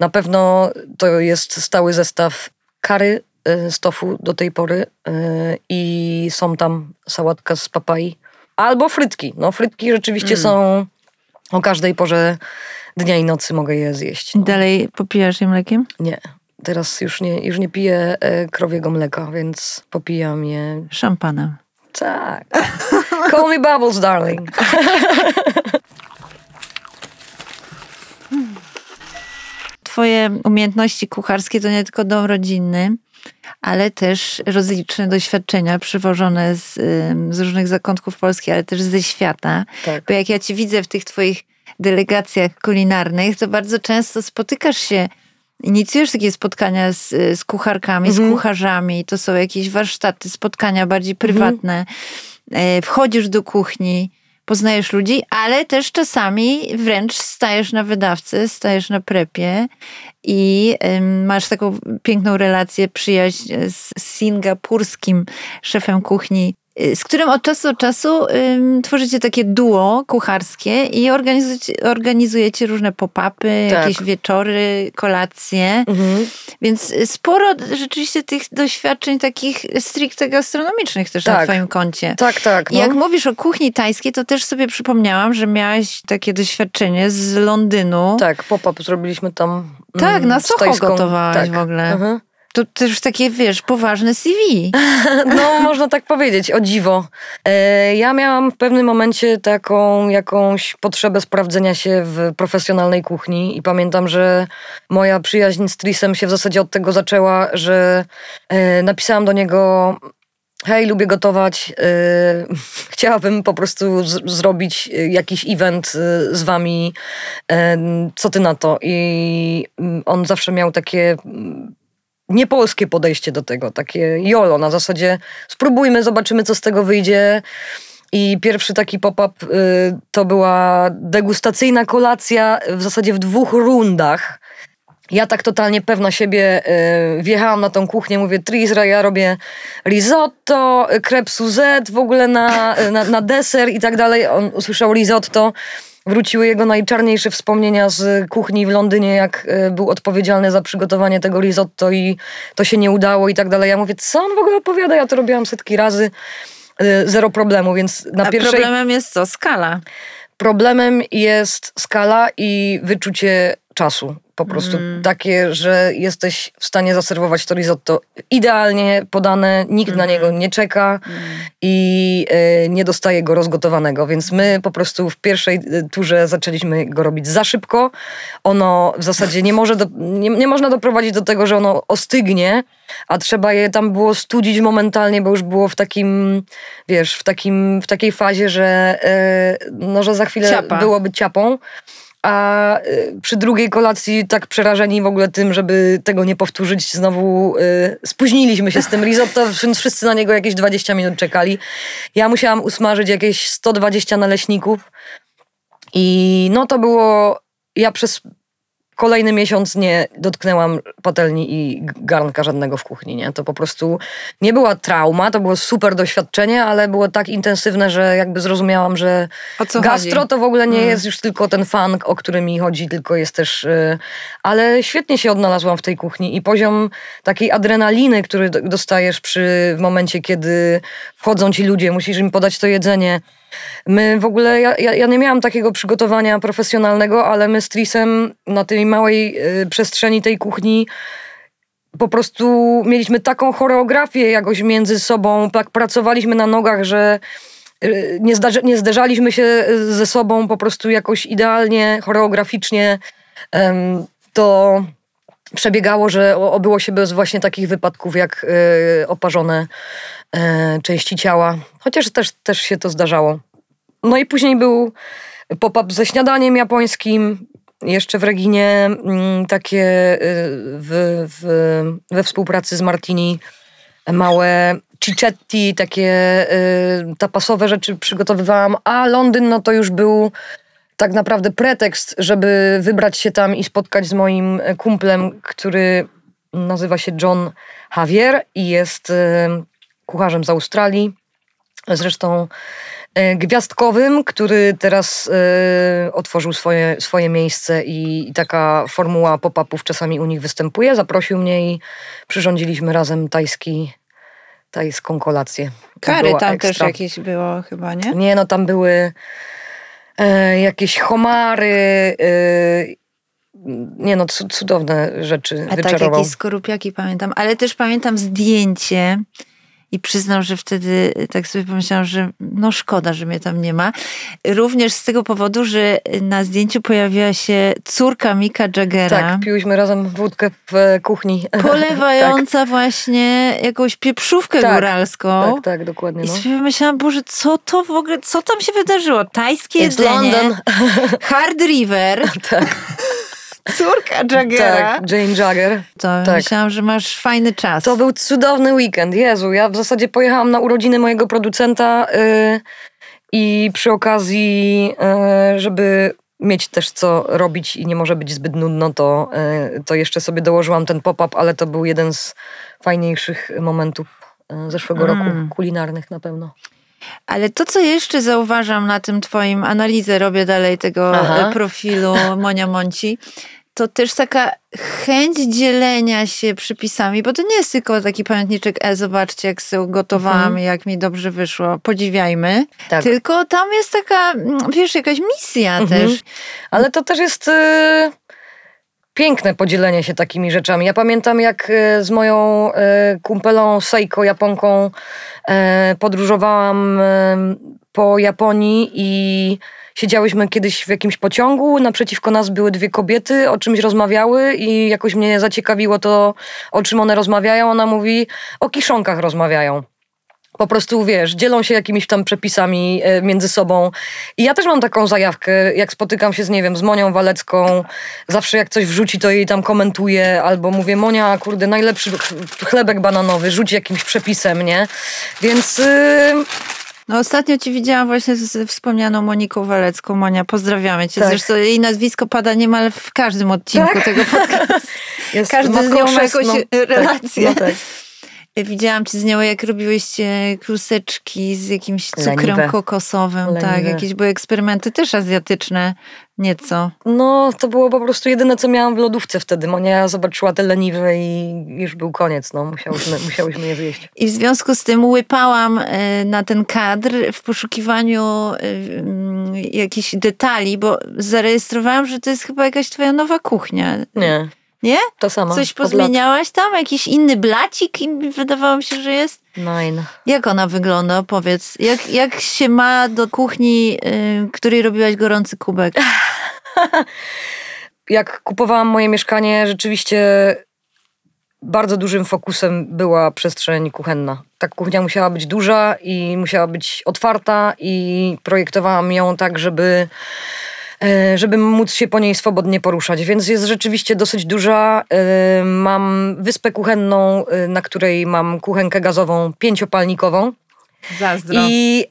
na pewno to jest stały zestaw kary y, z tofu do tej pory y, i są tam sałatka z papai albo frytki. No frytki rzeczywiście mm. są o każdej porze dnia i nocy mogę je zjeść. No. Dalej popijasz je mlekiem? Nie. Teraz już nie, już nie piję e, krowiego mleka, więc popijam je. Szampanem. Tak. Call me Bubbles, darling. Twoje umiejętności kucharskie to nie tylko dom rodzinny, ale też rozliczne doświadczenia przywożone z, z różnych zakątków Polski, ale też ze świata. Tak. Bo jak ja ci widzę w tych twoich delegacjach kulinarnych, to bardzo często spotykasz się inicjujesz takie spotkania z, z kucharkami, mhm. z kucharzami, to są jakieś warsztaty, spotkania bardziej prywatne. Mhm. Wchodzisz do kuchni, poznajesz ludzi, ale też czasami wręcz stajesz na wydawcy, stajesz na prepie i masz taką piękną relację, przyjaźń z singapurskim szefem kuchni z którym od czasu do czasu ym, tworzycie takie duo kucharskie i organizujecie, organizujecie różne pop-upy, tak. jakieś wieczory, kolacje. Mhm. Więc sporo rzeczywiście tych doświadczeń takich stricte gastronomicznych też tak. na twoim koncie. Tak, tak. No. Jak mówisz o kuchni tajskiej, to też sobie przypomniałam, że miałaś takie doświadczenie z Londynu. Tak, pop-up zrobiliśmy tam. Tak, na Soho gotowałaś tak. w ogóle. Mhm. To też takie, wiesz, poważne CV. No, można tak powiedzieć, o dziwo. E, ja miałam w pewnym momencie taką jakąś potrzebę sprawdzenia się w profesjonalnej kuchni i pamiętam, że moja przyjaźń z Trisem się w zasadzie od tego zaczęła, że e, napisałam do niego hej, lubię gotować, yy, chciałabym po prostu z- zrobić jakiś event z wami, co ty na to? I mm, on zawsze miał takie mm, niepolskie podejście do tego, takie jolo, na zasadzie spróbujmy, zobaczymy, co z tego wyjdzie. I pierwszy taki pop-up y, to była degustacyjna kolacja w zasadzie w dwóch rundach. Ja tak totalnie pewna siebie y, wjechałam na tą kuchnię, mówię Trisra, ja robię risotto, crepe Suzette w ogóle na, na, na deser i tak dalej. On usłyszał risotto, wróciły jego najczarniejsze wspomnienia z kuchni w Londynie, jak y, był odpowiedzialny za przygotowanie tego risotto i to się nie udało i tak dalej. Ja mówię, co on w ogóle opowiada? Ja to robiłam setki razy, y, zero problemu, więc na A pierwszej... problemem jest co? Skala. Problemem jest skala i wyczucie czasu. Po prostu Mm. takie, że jesteś w stanie zaserwować to risotto idealnie podane, nikt na Mhm. niego nie czeka Mm. i e, nie dostaje go rozgotowanego. Więc my po prostu w pierwszej e, turze zaczęliśmy go robić za szybko. Ono w zasadzie nie, może do, nie, nie można doprowadzić do tego, że ono ostygnie, a trzeba je tam było studzić momentalnie, bo już było w takim, wiesz, w, takim, w takiej fazie, że, e, no, że za chwilę Ciapa. byłoby ciapą. A y, przy drugiej kolacji tak przerażeni w ogóle tym, żeby tego nie powtórzyć, znowu y, spóźniliśmy się z tym risotto, wszyscy na niego jakieś 20 minut czekali. Ja musiałam usmażyć jakieś 120 naleśników i no to było, ja przez kolejny miesiąc nie dotknęłam patelni i garnka żadnego w kuchni, nie? To po prostu nie była trauma, to było super doświadczenie, ale było tak intensywne, że jakby zrozumiałam, że Gastro chodzi? to w ogóle nie Mm. jest już tylko ten fan, o który mi chodzi, tylko jest też. y, Ale świetnie się odnalazłam w tej kuchni i poziom takiej adrenaliny, który dostajesz przy w momencie, kiedy wchodzą ci ludzie, musisz im podać to jedzenie. My w ogóle, ja, ja, nie miałam takiego przygotowania profesjonalnego, ale my z Trisem na tej małej y, przestrzeni tej kuchni po prostu mieliśmy taką choreografię jakoś między sobą, tak pracowaliśmy na nogach, że y, nie, zdarzy, nie zderzaliśmy się y, ze sobą po prostu jakoś idealnie, choreograficznie. To przebiegało, że obyło się bez właśnie takich wypadków jak y, oparzone e, części ciała. Chociaż też, też się to zdarzało. No i później był pop-up ze śniadaniem japońskim. Jeszcze w Reginie mm, takie y, w, w, we współpracy z Martini małe cicetti, takie y, tapasowe rzeczy przygotowywałam, a Londyn no to już był tak naprawdę pretekst, żeby wybrać się tam i spotkać z moim kumplem, który nazywa się John Javier i jest y, kucharzem z Australii. Zresztą y, gwiazdkowym, który teraz otworzył swoje, swoje miejsce i, i taka formuła pop-upów czasami u nich występuje. Zaprosił mnie i przyrządziliśmy razem tajski, tajską kolację. Kary tam też ekstra. jakieś było chyba, nie? Nie, no tam były e, jakieś homary, e, nie no, cu- cudowne rzeczy A tak, wyczarował. jakieś skorupiaki pamiętam. Ale też pamiętam zdjęcie i przyznam, że wtedy tak sobie pomyślałam, że no szkoda, że mnie tam nie ma. Również z tego powodu, że na zdjęciu pojawiła się córka Mika Jaggera. Tak, piłyśmy razem wódkę w e, kuchni. Polewająca właśnie jakąś pieprzówkę Tak, góralską. tak, tak, dokładnie. I No. sobie myślałam, Boże, co to w ogóle, co tam się wydarzyło? Tajskie It's jedzenie, London. Hard River, Tak, córka Jaggera. tak, Jane Jagger. To tak. myślałam, że masz fajny czas. To był cudowny weekend. Jezu, ja w zasadzie pojechałam na urodziny mojego producenta y, i przy okazji, y, żeby mieć też co robić i nie może być zbyt nudno, to, y, to jeszcze sobie dołożyłam ten pop-up, ale to był jeden z fajniejszych momentów y, zeszłego Mm. roku, kulinarnych na pewno. Ale to, co jeszcze zauważam na tym twoim analizę, robię dalej tego Aha. profilu Monia Monci, to też taka chęć dzielenia się przypisami, bo to nie jest tylko taki pamiętniczek, e, zobaczcie, jak sobie gotowałam, Mhm. jak mi dobrze wyszło, podziwiajmy. Tak. Tylko tam jest taka, mm, wiesz, jakaś misja Mhm. też. Ale to też jest y, piękne podzielenie się takimi rzeczami. Ja pamiętam, jak e, z moją e, kumpelą Seiko, Japonką, podróżowałam po Japonii i siedziałyśmy kiedyś w jakimś pociągu. Naprzeciwko nas były dwie kobiety, o czymś rozmawiały i jakoś mnie zaciekawiło to, o czym one rozmawiają. Ona mówi, o kiszonkach rozmawiają po prostu, wiesz, dzielą się jakimiś tam przepisami e, między sobą. I ja też mam taką zajawkę, jak spotykam się z, nie wiem, z Monią Walecką, zawsze jak coś wrzuci, to jej tam komentuję, albo mówię, Monia, kurde, najlepszy ch- chlebek bananowy, rzuć jakimś przepisem, nie? Więc... Yy, No ostatnio ci widziałam właśnie z wspomnianą Moniką Walecką. Monia, pozdrawiamy cię. Tak. Zresztą jej nazwisko pada niemal w każdym odcinku Tak. tego podcastu. jest Każdy z nią ma jakąś Tak, relację. no tak. Widziałam ci z nią, jak robiłyście kluseczki z jakimś cukrem Leniwe. kokosowym. Tak, Leniwe. jakieś były eksperymenty też azjatyczne nieco. No, to było po prostu jedyne, co miałam w lodówce wtedy. Monia zobaczyła te leniwe i już był koniec, no. Musiałyśmy, musiałyśmy je zjeść. I w związku z tym łypałam e, na ten kadr w poszukiwaniu e, mm, jakichś detali, bo zarejestrowałam, że to jest chyba jakaś twoja nowa kuchnia. Nie, Nie? to samo. Coś pozmieniałaś tam? Jakiś inny blacik? I Wydawało mi się, że jest. Nine. Jak ona wygląda? Powiedz. Jak, jak się ma do kuchni, y, której robiłaś gorący kubek? jak kupowałam moje mieszkanie, rzeczywiście bardzo dużym fokusem była przestrzeń kuchenna. Ta kuchnia musiała być duża i musiała być otwarta i projektowałam ją tak, żeby żeby móc się po niej swobodnie poruszać. Więc jest rzeczywiście dosyć duża. E, Mam wyspę kuchenną, e, na której mam kuchenkę gazową pięciopalnikową. Zazdro. I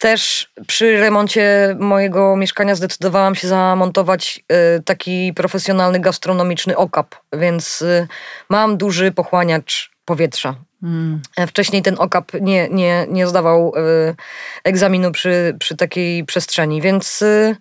też przy remoncie mojego mieszkania zdecydowałam się zamontować e, taki profesjonalny gastronomiczny okap, więc e, mam duży pochłaniacz powietrza. Mm. E, Wcześniej ten okap nie, nie, nie zdawał e, egzaminu przy, przy takiej przestrzeni, więc e,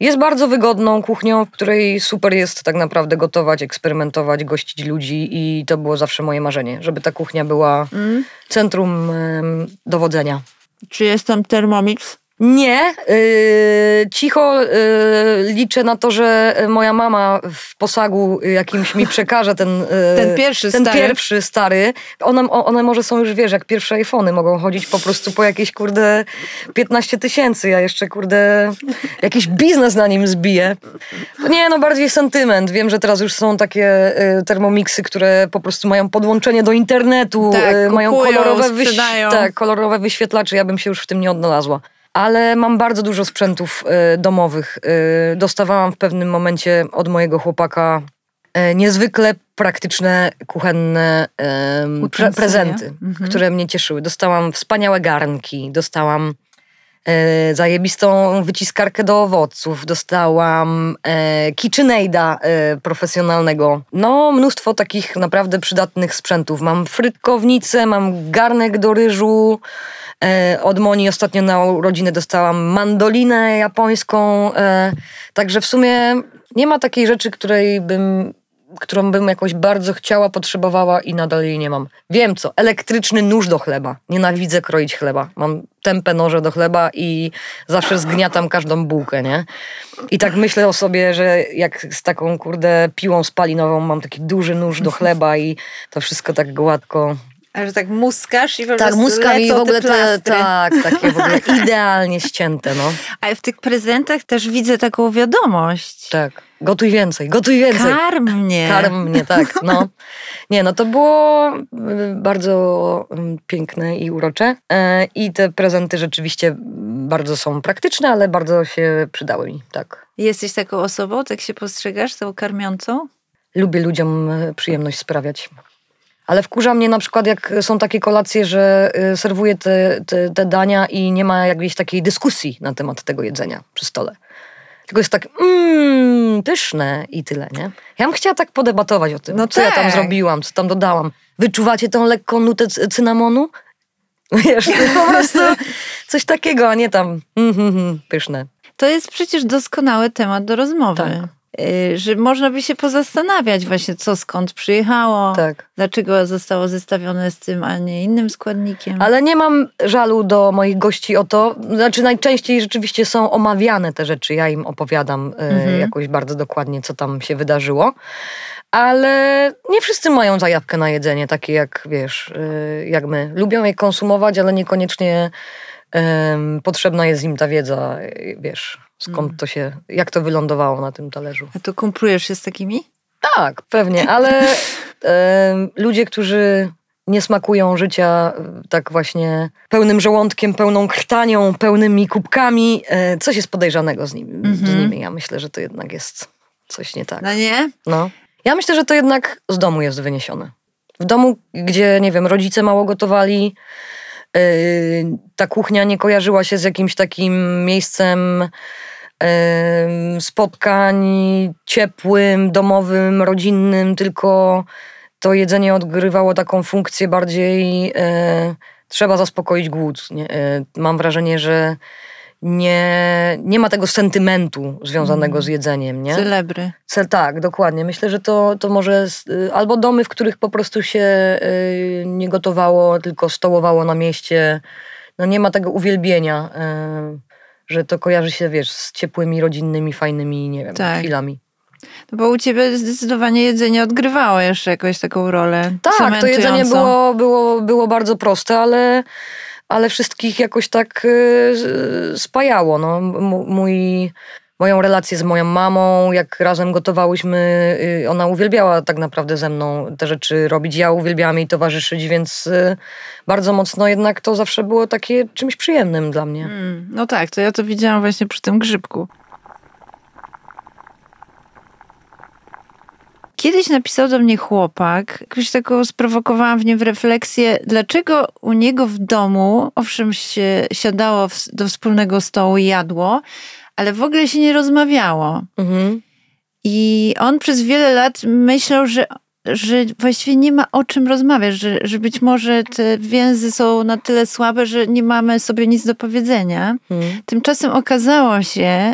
jest bardzo wygodną kuchnią, w której super jest tak naprawdę gotować, eksperymentować, gościć ludzi i to było zawsze moje marzenie, żeby ta kuchnia była Mm. centrum em, dowodzenia. Czy jest tam Thermomix? Nie, yy, cicho yy, liczę na to, że moja mama w posagu jakimś mi przekaże ten, yy, Ten pierwszy ten stary. pierwszy stary. One, one może są już, wiesz, jak pierwsze iPhony, mogą chodzić po prostu po jakieś, kurde, 15 tysięcy. Ja jeszcze, kurde, jakiś biznes na nim zbiję. Nie, no bardziej sentyment. Wiem, że teraz już są takie y, termomiksy, które po prostu mają podłączenie do internetu, Tak, y, mają kupują, kolorowe, wyś- tak, kolorowe wyświetlacze. Ja bym się już w tym nie odnalazła. Ale mam bardzo dużo sprzętów y, domowych. Y, dostawałam w pewnym momencie od mojego chłopaka y, niezwykle praktyczne, kuchenne pre, prezenty, Mhm. które mnie cieszyły. Dostałam wspaniałe garnki, dostałam e, zajebistą wyciskarkę do owoców, dostałam e, KitchenAida e, profesjonalnego. No, mnóstwo takich naprawdę przydatnych sprzętów. Mam frytkownicę, mam garnek do ryżu. E, od Moni ostatnio na urodziny dostałam mandolinę japońską. E, także w sumie nie ma takiej rzeczy, której bym którą bym jakoś bardzo chciała, potrzebowała i nadal jej nie mam. Wiem co, elektryczny nóż do chleba. Nienawidzę kroić chleba. Mam tępe noże do chleba i zawsze zgniatam każdą bułkę, nie? I tak myślę o sobie, że jak z taką, kurde, piłą spalinową mam taki duży nóż do chleba i to wszystko tak gładko. A że tak muskasz i po Tak, prostu muska i w ogóle plastry. tak, takie w ogóle idealnie ścięte, no. A w tych prezentach też widzę taką wiadomość. Tak. Gotuj więcej, gotuj więcej. Karm mnie. Karm mnie, tak. No. Nie, no to było y, bardzo mm, piękne i urocze. E, I te prezenty rzeczywiście bardzo są praktyczne, ale bardzo się przydały mi, tak. Jesteś taką osobą, tak się postrzegasz, tą karmiącą? Lubię ludziom e, przyjemność sprawiać. Ale wkurza mnie na przykład, jak są takie kolacje, że y, serwuję te, te, te dania i nie ma jakiejś takiej dyskusji na temat tego jedzenia przy stole. Tylko jest tak, mmm, pyszne i tyle, nie? Ja bym chciała tak podebatować o tym, No co ja tam tak. zrobiłam, co tam dodałam. Wyczuwacie tą lekką nutę cy- cynamonu? Wiesz, po prostu coś takiego, a nie tam, mm, mm, mm, pyszne. To jest przecież doskonały temat do rozmowy. Tak. Y, że można by się pozastanawiać właśnie, co skąd przyjechało, Tak. dlaczego zostało zestawione z tym, a nie innym składnikiem. Ale nie mam żalu do moich gości o to. Znaczy, najczęściej rzeczywiście są omawiane te rzeczy. Ja im opowiadam e, Mhm. jakoś bardzo dokładnie, co tam się wydarzyło. Ale nie wszyscy mają zajawkę na jedzenie, takie jak wiesz, e, jak my. Lubią je konsumować, ale niekoniecznie potrzebna jest im ta wiedza, wiesz, skąd Mhm. to się, jak to wylądowało na tym talerzu. A to kumplujesz się z takimi? Tak, pewnie, ale em, ludzie, którzy nie smakują życia e, tak właśnie pełnym żołądkiem, pełną krtanią, pełnymi kubkami, e, coś jest podejrzanego z nimi. Z Mhm. nimi. Ja myślę, że to jednak jest coś nie tak. No nie? No. Ja myślę, że to jednak z domu jest wyniesione. W domu, gdzie, nie wiem, rodzice mało gotowali, yy, ta kuchnia nie kojarzyła się z jakimś takim miejscem spotkań ciepłym, domowym, rodzinnym, tylko to jedzenie odgrywało taką funkcję bardziej yy, trzeba zaspokoić głód. Nie? Yy, mam wrażenie, że nie, nie ma tego sentymentu związanego Mm. z jedzeniem, nie? Celebry. Cel, tak, dokładnie. Myślę, że to, to może y, albo domy, w których po prostu się y, nie gotowało, tylko stołowało na mieście. No nie ma tego uwielbienia, y, że to kojarzy się, wiesz, z ciepłymi, rodzinnymi, fajnymi, nie wiem, Tak. chwilami. No bo u ciebie zdecydowanie jedzenie odgrywało jeszcze jakąś taką rolę. Tak, to jedzenie było, było, było bardzo proste, ale, ale wszystkich jakoś tak y, z- spajało. No. M- mój, moją relację z moją mamą, jak razem gotowałyśmy, y, ona uwielbiała tak naprawdę ze mną te rzeczy robić. Ja uwielbiałam jej towarzyszyć, więc y, bardzo mocno jednak to zawsze było takie czymś przyjemnym dla mnie. Mm, no tak, to ja to widziałam właśnie przy tym grzybku. Kiedyś napisał do mnie chłopak, jakoś taką sprowokowałam w nim refleksję, dlaczego u niego w domu, owszem, się siadało do wspólnego stołu i jadło, ale w ogóle się nie rozmawiało. Mhm. I on przez wiele lat myślał, że, że właściwie nie ma o czym rozmawiać, że, że być może te więzy są na tyle słabe, że nie mamy sobie nic do powiedzenia. Mhm. Tymczasem okazało się,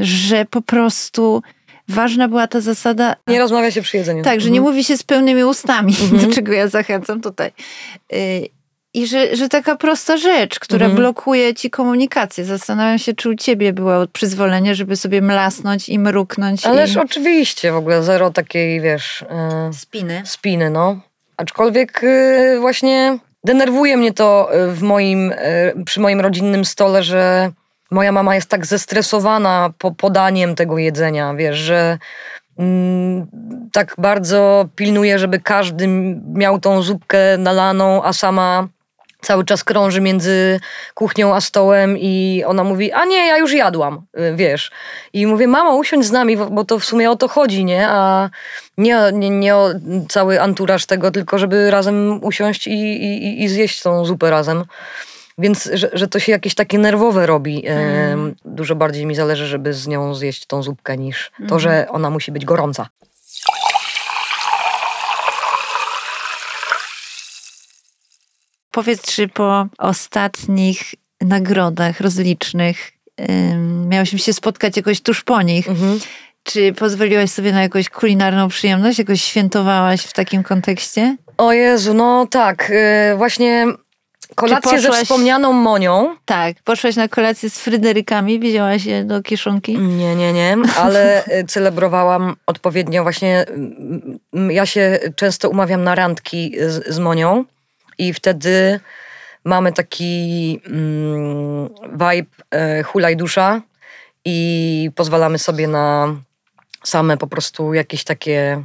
że po prostu ważna była ta zasada. Nie rozmawia się przy jedzeniu. Tak, że nie Mhm. mówi się z pełnymi ustami, Mhm. do czego ja zachęcam tutaj. I że, że taka prosta rzecz, która Mhm. blokuje ci komunikację. Zastanawiam się, czy u ciebie było przyzwolenie, żeby sobie mlasnąć i mruknąć. Ależ i... oczywiście, w ogóle zero takiej, wiesz... y, Spiny. spiny, no. Aczkolwiek y, właśnie denerwuje mnie to y, w moim, y, przy moim rodzinnym stole, że moja mama jest tak zestresowana po podaniem tego jedzenia, wiesz, że mm, tak bardzo pilnuje, żeby każdy miał tą zupkę nalaną, a sama cały czas krąży między kuchnią a stołem i ona mówi, a nie, ja już jadłam, y, wiesz. I mówię, mamo, usiądź z nami, bo- to w sumie o to chodzi, nie? A nie, nie, nie o cały anturaż tego, tylko żeby razem usiąść i, i, i zjeść tą zupę razem. Więc, że, że to się jakieś takie nerwowe robi. Mm. Dużo bardziej mi zależy, żeby z nią zjeść tą zupkę, niż to, Mhm. że ona musi być gorąca. Powiedz, czy po ostatnich nagrodach rozlicznych ym, miałyśmy się spotkać jakoś tuż po nich. Mhm. Czy pozwoliłaś sobie na jakąś kulinarną przyjemność? Jakoś świętowałaś w takim kontekście? O Jezu, no tak, y, właśnie kolację ze poszłaś- wspomnianą Monią. Tak. Poszłaś na kolację z Fryderykami? Wzięłaś je do kieszonki? Nie, nie, nie, ale y, celebrowałam odpowiednio właśnie. mm, Ja się często umawiam na randki z, z Monią i wtedy mamy taki mm, vibe e, hulaj dusza i pozwalamy sobie na same po prostu jakieś takie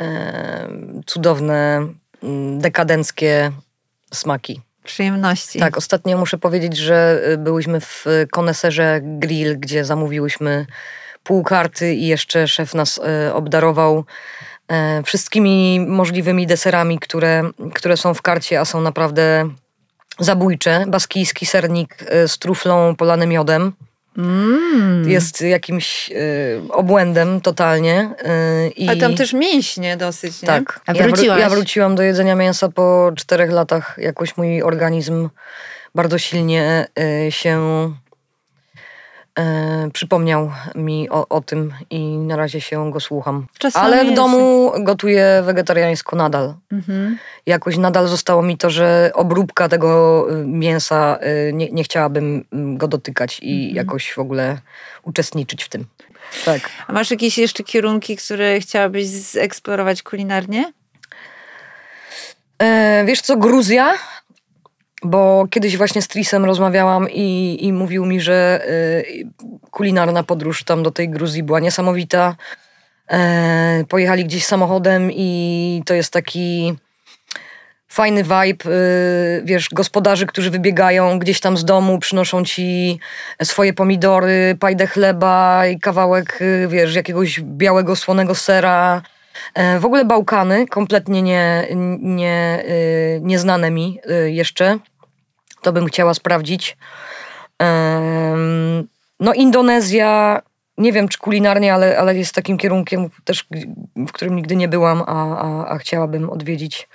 e, cudowne, mm, dekadenckie smaki. Przyjemności. Tak, ostatnio muszę powiedzieć, że y, byłyśmy w koneserze grill, gdzie zamówiłyśmy pół karty i jeszcze szef nas y, obdarował e, wszystkimi możliwymi deserami, które, które są w karcie, a są naprawdę zabójcze. Baskijski sernik y, z truflą polanym miodem Mm. jest jakimś y, obłędem totalnie. y, i A tam też mięśnie dosyć, nie? tak. A Ja, wró- wróciłaś? ja wróciłam do jedzenia mięsa po czterech latach. Jakoś mój organizm bardzo silnie y, się e, przypomniał mi o, o tym i na razie się go słucham. Czasami Ale w jest. domu gotuję wegetariańsko nadal. Mhm. Jakoś nadal zostało mi to, że obróbka tego y, mięsa, y, nie, nie chciałabym mm, go dotykać i Mhm. jakoś w ogóle uczestniczyć w tym. Tak. A masz jakieś jeszcze kierunki, które chciałabyś zeksplorować kulinarnie? E, wiesz co, Gruzja? Bo kiedyś właśnie z Trisem rozmawiałam i, i mówił mi, że y, kulinarna podróż tam do tej Gruzji była niesamowita. E, pojechali gdzieś samochodem i to jest taki fajny vibe, y, wiesz, gospodarzy, którzy wybiegają gdzieś tam z domu, przynoszą ci swoje pomidory, pajdę chleba i kawałek, y, wiesz, jakiegoś białego, słonego sera. E, W ogóle Bałkany, kompletnie nie, nie, nieznane mi jeszcze. To bym chciała sprawdzić. No Indonezja, nie wiem czy kulinarnie, ale, ale jest takim kierunkiem też, w którym nigdy nie byłam, a, a, a chciałabym odwiedzić.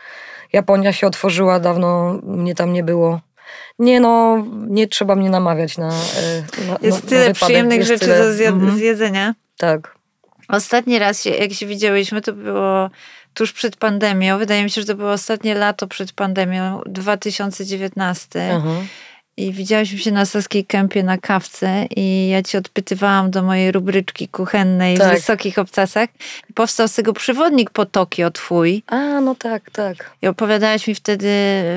Japonia się otworzyła, dawno mnie tam nie było. Nie no, nie trzeba mnie namawiać na, e, na Jest na, tyle na przyjemnych Jest rzeczy tyle. do Mhm, zjedzenia. Tak. Ostatni raz, jak się widziałyśmy, to było tuż przed pandemią. Wydaje mi się, że to było ostatnie lato przed pandemią, 2019. Aha. I widziałyśmy się na Saskiej Kępie na kawce i ja ci odpytywałam do mojej rubryczki kuchennej Tak. w wysokich obcasach. Powstał z tego przewodnik po Tokio twój. A, no tak, tak. I opowiadałaś mi wtedy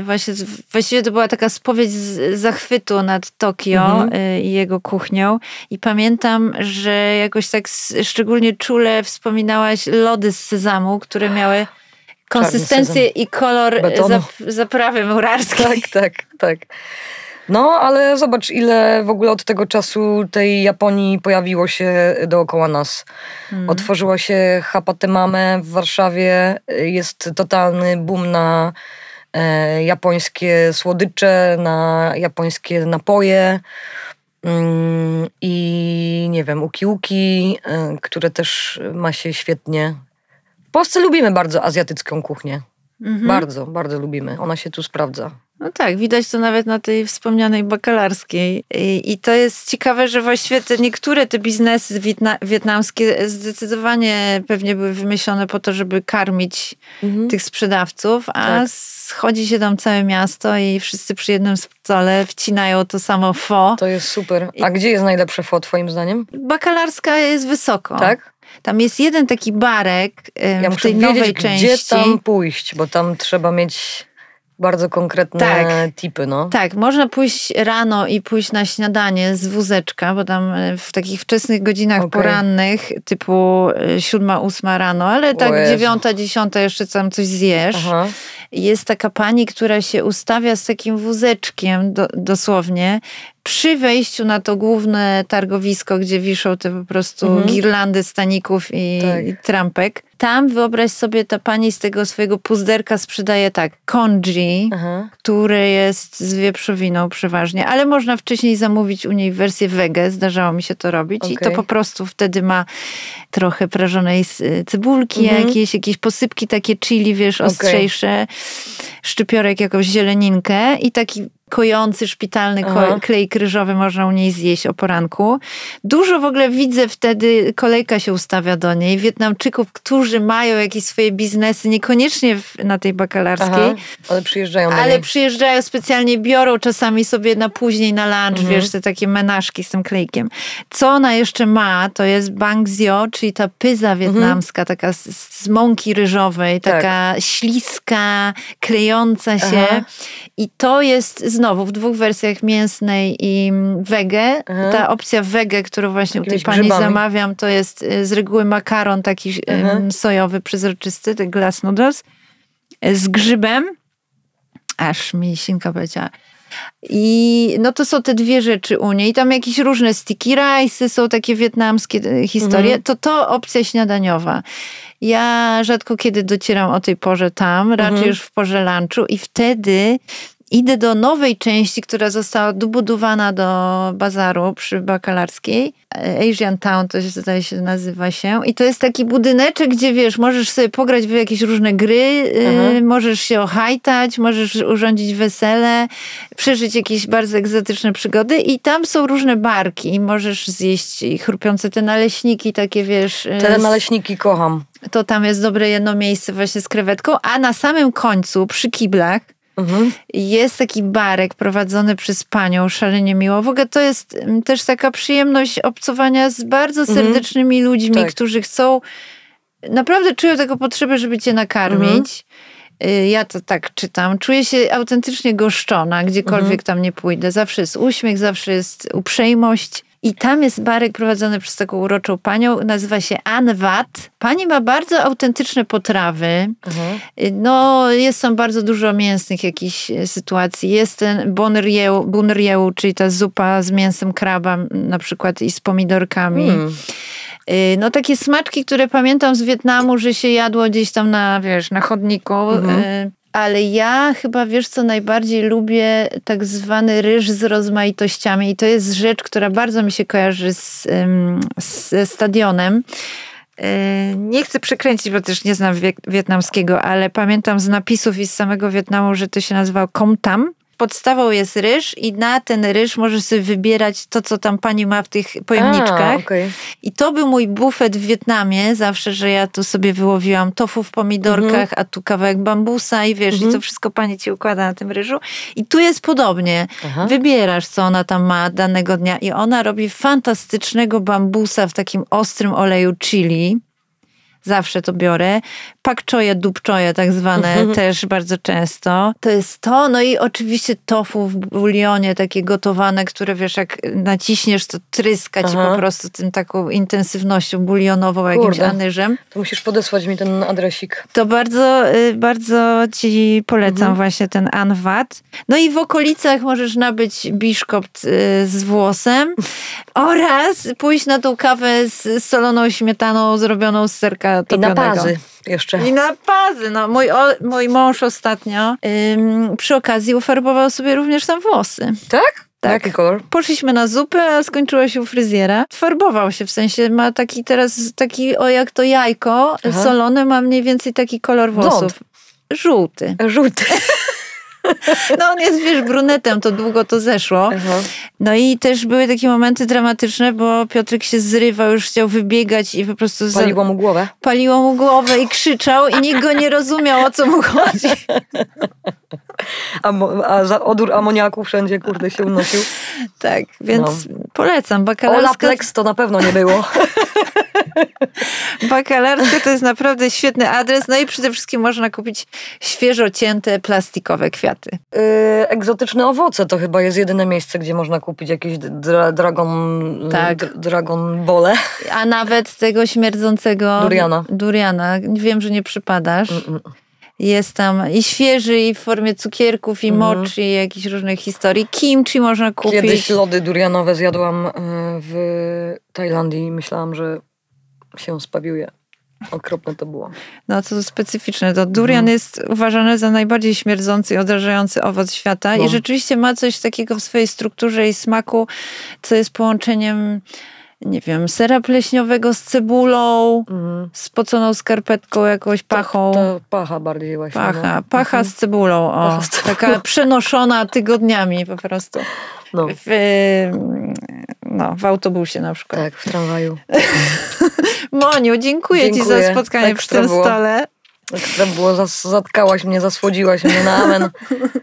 właśnie, właściwie to była taka spowiedź z zachwytu nad Tokio Mhm. y, i jego kuchnią. I pamiętam, że jakoś tak szczególnie czule wspominałaś lody z sezamu, które miały konsystencję i kolor zap, zaprawy murarskiej. Tak, tak, tak. No, ale zobacz, ile w ogóle od tego czasu tej Japonii pojawiło się dookoła nas. Hmm. Otworzyła się Hapatemame w Warszawie, jest totalny boom na e, japońskie słodycze, na japońskie napoje mm, i nie wiem, uki-uki, e, które też ma się świetnie. W Polsce lubimy bardzo azjatycką kuchnię. Mhm. Bardzo, bardzo lubimy. Ona się tu sprawdza. No tak, widać to nawet na tej wspomnianej bakalarskiej. I, i to jest ciekawe, że właściwie te niektóre te biznesy wietna, wietnamskie zdecydowanie pewnie były wymyślone po to, żeby karmić tych sprzedawców, a Tak. schodzi się tam całe miasto i wszyscy przy jednym stole wcinają to samo fo. To jest super. A gdzie jest najlepsze fo, twoim zdaniem? Bakalarska jest wysoko. Tak? Tam jest jeden taki barek Ja w tej nowej wiedzieć, części. gdzie tam pójść, bo tam trzeba mieć bardzo konkretne Tak. tipy, no. Tak, można pójść rano i pójść na śniadanie z wózeczka, bo tam e, w takich wczesnych godzinach Okej. porannych, typu e, siódma, ósma rano, ale tak dziewiąta, dziesiąta jeszcze tam coś zjesz. Aha. Jest taka pani, która się ustawia z takim wózeczkiem do, dosłownie przy wejściu na to główne targowisko, gdzie wiszą te po prostu Mhm. girlandy staników i, Tak. i trampek. Tam wyobraź sobie, ta pani z tego swojego puzderka sprzedaje tak, Aha. który jest z wieprzowiną przeważnie, ale można wcześniej zamówić u niej wersję wege, zdarzało mi się to robić i to po prostu wtedy ma trochę prażonej s- cebulki Mhm. jakieś, jakieś posypki takie chili, wiesz, ostrzejsze, szczypiorek, jakąś zieleninkę i taki kojący szpitalny Aha. klej kryżowy można u niej zjeść o poranku. Dużo w ogóle widzę wtedy, kolejka się ustawia do niej, Wietnamczyków, którzy mają jakieś swoje biznesy, niekoniecznie w, na tej bakalarskiej, Aha. Ale przyjeżdżają do ale niej. przyjeżdżają specjalnie, biorą czasami sobie na później na lunch, Mhm. wiesz, te takie menażki z tym klejkiem. Co ona jeszcze ma, to jest bangzio, czyli ta pyza wietnamska, taka z, z mąki ryżowej, Mhm. Tak. taka śliska, klejąca się. Aha. I to jest znowu w dwóch wersjach mięsnej i wege. Aha. Ta opcja wege, którą właśnie u tej pani grzybami. zamawiam, to jest y, z reguły makaron taki Aha. em, sojowy, przezroczysty, te glass noodles, y, z grzybem. Aż mi sinka powiedziała. I no to są te dwie rzeczy u niej. Tam jakieś różne sticky rice, są takie wietnamskie historie. Mhm. To to opcja śniadaniowa. Ja rzadko kiedy docieram o tej porze tam, raczej Mhm. już w porze lunchu i wtedy idę do nowej części, która została dobudowana do bazaru przy Bakalarskiej. Asian Town to się zdaje się nazywa się. I to jest taki budyneczek, gdzie wiesz, możesz sobie pograć w jakieś różne gry, y, możesz się ohajtać, możesz urządzić wesele, przeżyć jakieś bardzo egzotyczne przygody i tam są różne barki i możesz zjeść chrupiące te naleśniki takie, wiesz... y, Te naleśniki kocham. to tam jest dobre jedno miejsce właśnie z krewetką, a na samym końcu, przy kiblach, Mhm. jest taki barek prowadzony przez panią, szalenie miło. W ogóle to jest mm, też taka przyjemność obcowania z bardzo serdecznymi ludźmi, Tak. którzy chcą, naprawdę czują taką potrzebę, żeby cię nakarmić. Y, Ja to tak czytam. Czuję się autentycznie goszczona, gdziekolwiek tam nie pójdę. Zawsze jest uśmiech, zawsze jest uprzejmość. I tam jest barek prowadzony przez taką uroczą panią, nazywa się Anne Watt. Pani ma bardzo autentyczne potrawy. Mhm. Y, No, jest tam bardzo dużo mięsnych jakichś e, sytuacji. Jest ten bonrieł, bunrieł, czyli ta zupa z mięsem kraba na przykład i z pomidorkami. Mm. Y, No takie smaczki, które pamiętam z Wietnamu, że się jadło gdzieś tam na, wiesz, na chodniku. y, Ale ja chyba, wiesz co, najbardziej lubię tak zwany ryż z rozmaitościami i to jest rzecz, która bardzo mi się kojarzy z, ym, z stadionem. Y, Nie chcę przekręcić, bo też nie znam wie- wietnamskiego, ale pamiętam z napisów i z samego Wietnamu, że to się nazywa kom tam. Podstawą jest ryż i na ten ryż możesz sobie wybierać to, co tam pani ma w tych pojemniczkach. A, okej. I to był mój bufet w Wietnamie, zawsze, że ja tu sobie wyłowiłam tofu w pomidorkach, a tu kawałek bambusa i wiesz, i to wszystko pani ci układa na tym ryżu. I tu jest podobnie. Aha. Wybierasz, co ona tam ma danego dnia i ona robi fantastycznego bambusa w takim ostrym oleju chili. Zawsze to biorę. Pak choye, dup tak zwane też bardzo często. To jest to. No i oczywiście tofu w bulionie takie gotowane, które wiesz, jak naciśniesz, to tryska ci Aha. po prostu tym taką intensywnością bulionową, jakimś Kurde. anyżem. To musisz podesłać mi ten adresik. To bardzo, y, bardzo ci polecam Mhm. właśnie ten Anwat. No i w okolicach możesz nabyć biszkopt y, z włosem oraz pójść na tą kawę z soloną śmietaną zrobioną z serka I na topionego. pazy jeszcze. I na pazy. No, mój, o, mój mąż ostatnio ym, przy okazji ufarbował sobie również tam włosy. Tak? Tak. Jaki kolor? Poszliśmy na zupę, a skończyła się u fryzjera. Farbował się, w sensie ma taki teraz, taki o jak to jajko Aha. solone, ma mniej więcej taki kolor włosów. Żółty. Żółty. No on jest, wiesz, brunetem, to długo to zeszło. Aha. No i też były takie momenty dramatyczne, bo Piotrek się zrywał, już chciał wybiegać i po prostu za- Paliło mu głowę. paliło mu głowę i krzyczał i nikt go nie rozumiał, o co mu chodzi. A, a za odór amoniaku wszędzie, kurde, się unosił. Tak, więc No. Polecam. Bakalarska, Olaplex to na pewno nie było. bakalarska to jest naprawdę świetny adres. No i przede wszystkim można kupić świeżo cięte plastikowe kwiaty. Yy, egzotyczne owoce to chyba jest jedyne miejsce, gdzie można kupić jakieś dra, dragon, Tak. d- dragon bole. A nawet tego śmierdzącego Duriana. duriana. Wiem, że nie przypadasz. Mm-mm. Jest tam i świeży, i w formie cukierków, i Mhm. mochi, i jakichś różnych historii. Kimchi można kupić. Kiedyś lody durianowe zjadłam yy, w Tajlandii i myślałam, że się spawiuje. Okropne to było. No to specyficzne. To durian Mhm. jest uważany za najbardziej śmierdzący i odrażający owoc świata No. i rzeczywiście ma coś takiego w swojej strukturze i smaku, co jest połączeniem nie wiem, sera pleśniowego z cebulą, Mhm. spoconą skarpetką, jakąś pachą. To pacha bardziej właśnie. Pacha, no. pacha Mhm. z cebulą, o, Pacha z cebulą. taka przenoszona tygodniami po prostu. No, W, no, w autobusie na przykład. tak, w tramwaju. Moniu, dziękuję, Ci za Dziękuję. spotkanie przy Ekstra tym było. stole. Ekstra było, zas, zatkałaś mnie, zasłodziłaś mnie na amen,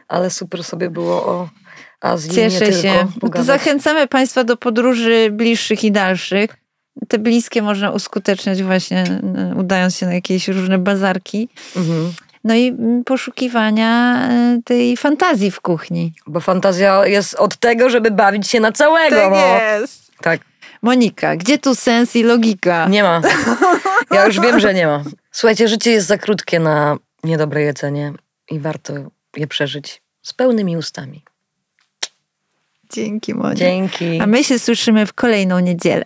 ale super sobie było o Cieszę się. pogadać. Zachęcamy Państwa do podróży bliższych i dalszych. Te bliskie można uskuteczniać właśnie y, udając się na jakieś różne bazarki. Mhm. No i mm, poszukiwania y, tej fantazji w kuchni. Bo fantazja jest od tego, żeby bawić się na całego. no. jest. Tak, Monika, gdzie tu sens i logika? nie ma. Ja już wiem, że nie ma. Słuchajcie, życie jest za krótkie na niedobre jedzenie i warto je przeżyć z pełnymi ustami. Dzięki, Monia. Dzięki. A my się słyszymy w kolejną niedzielę.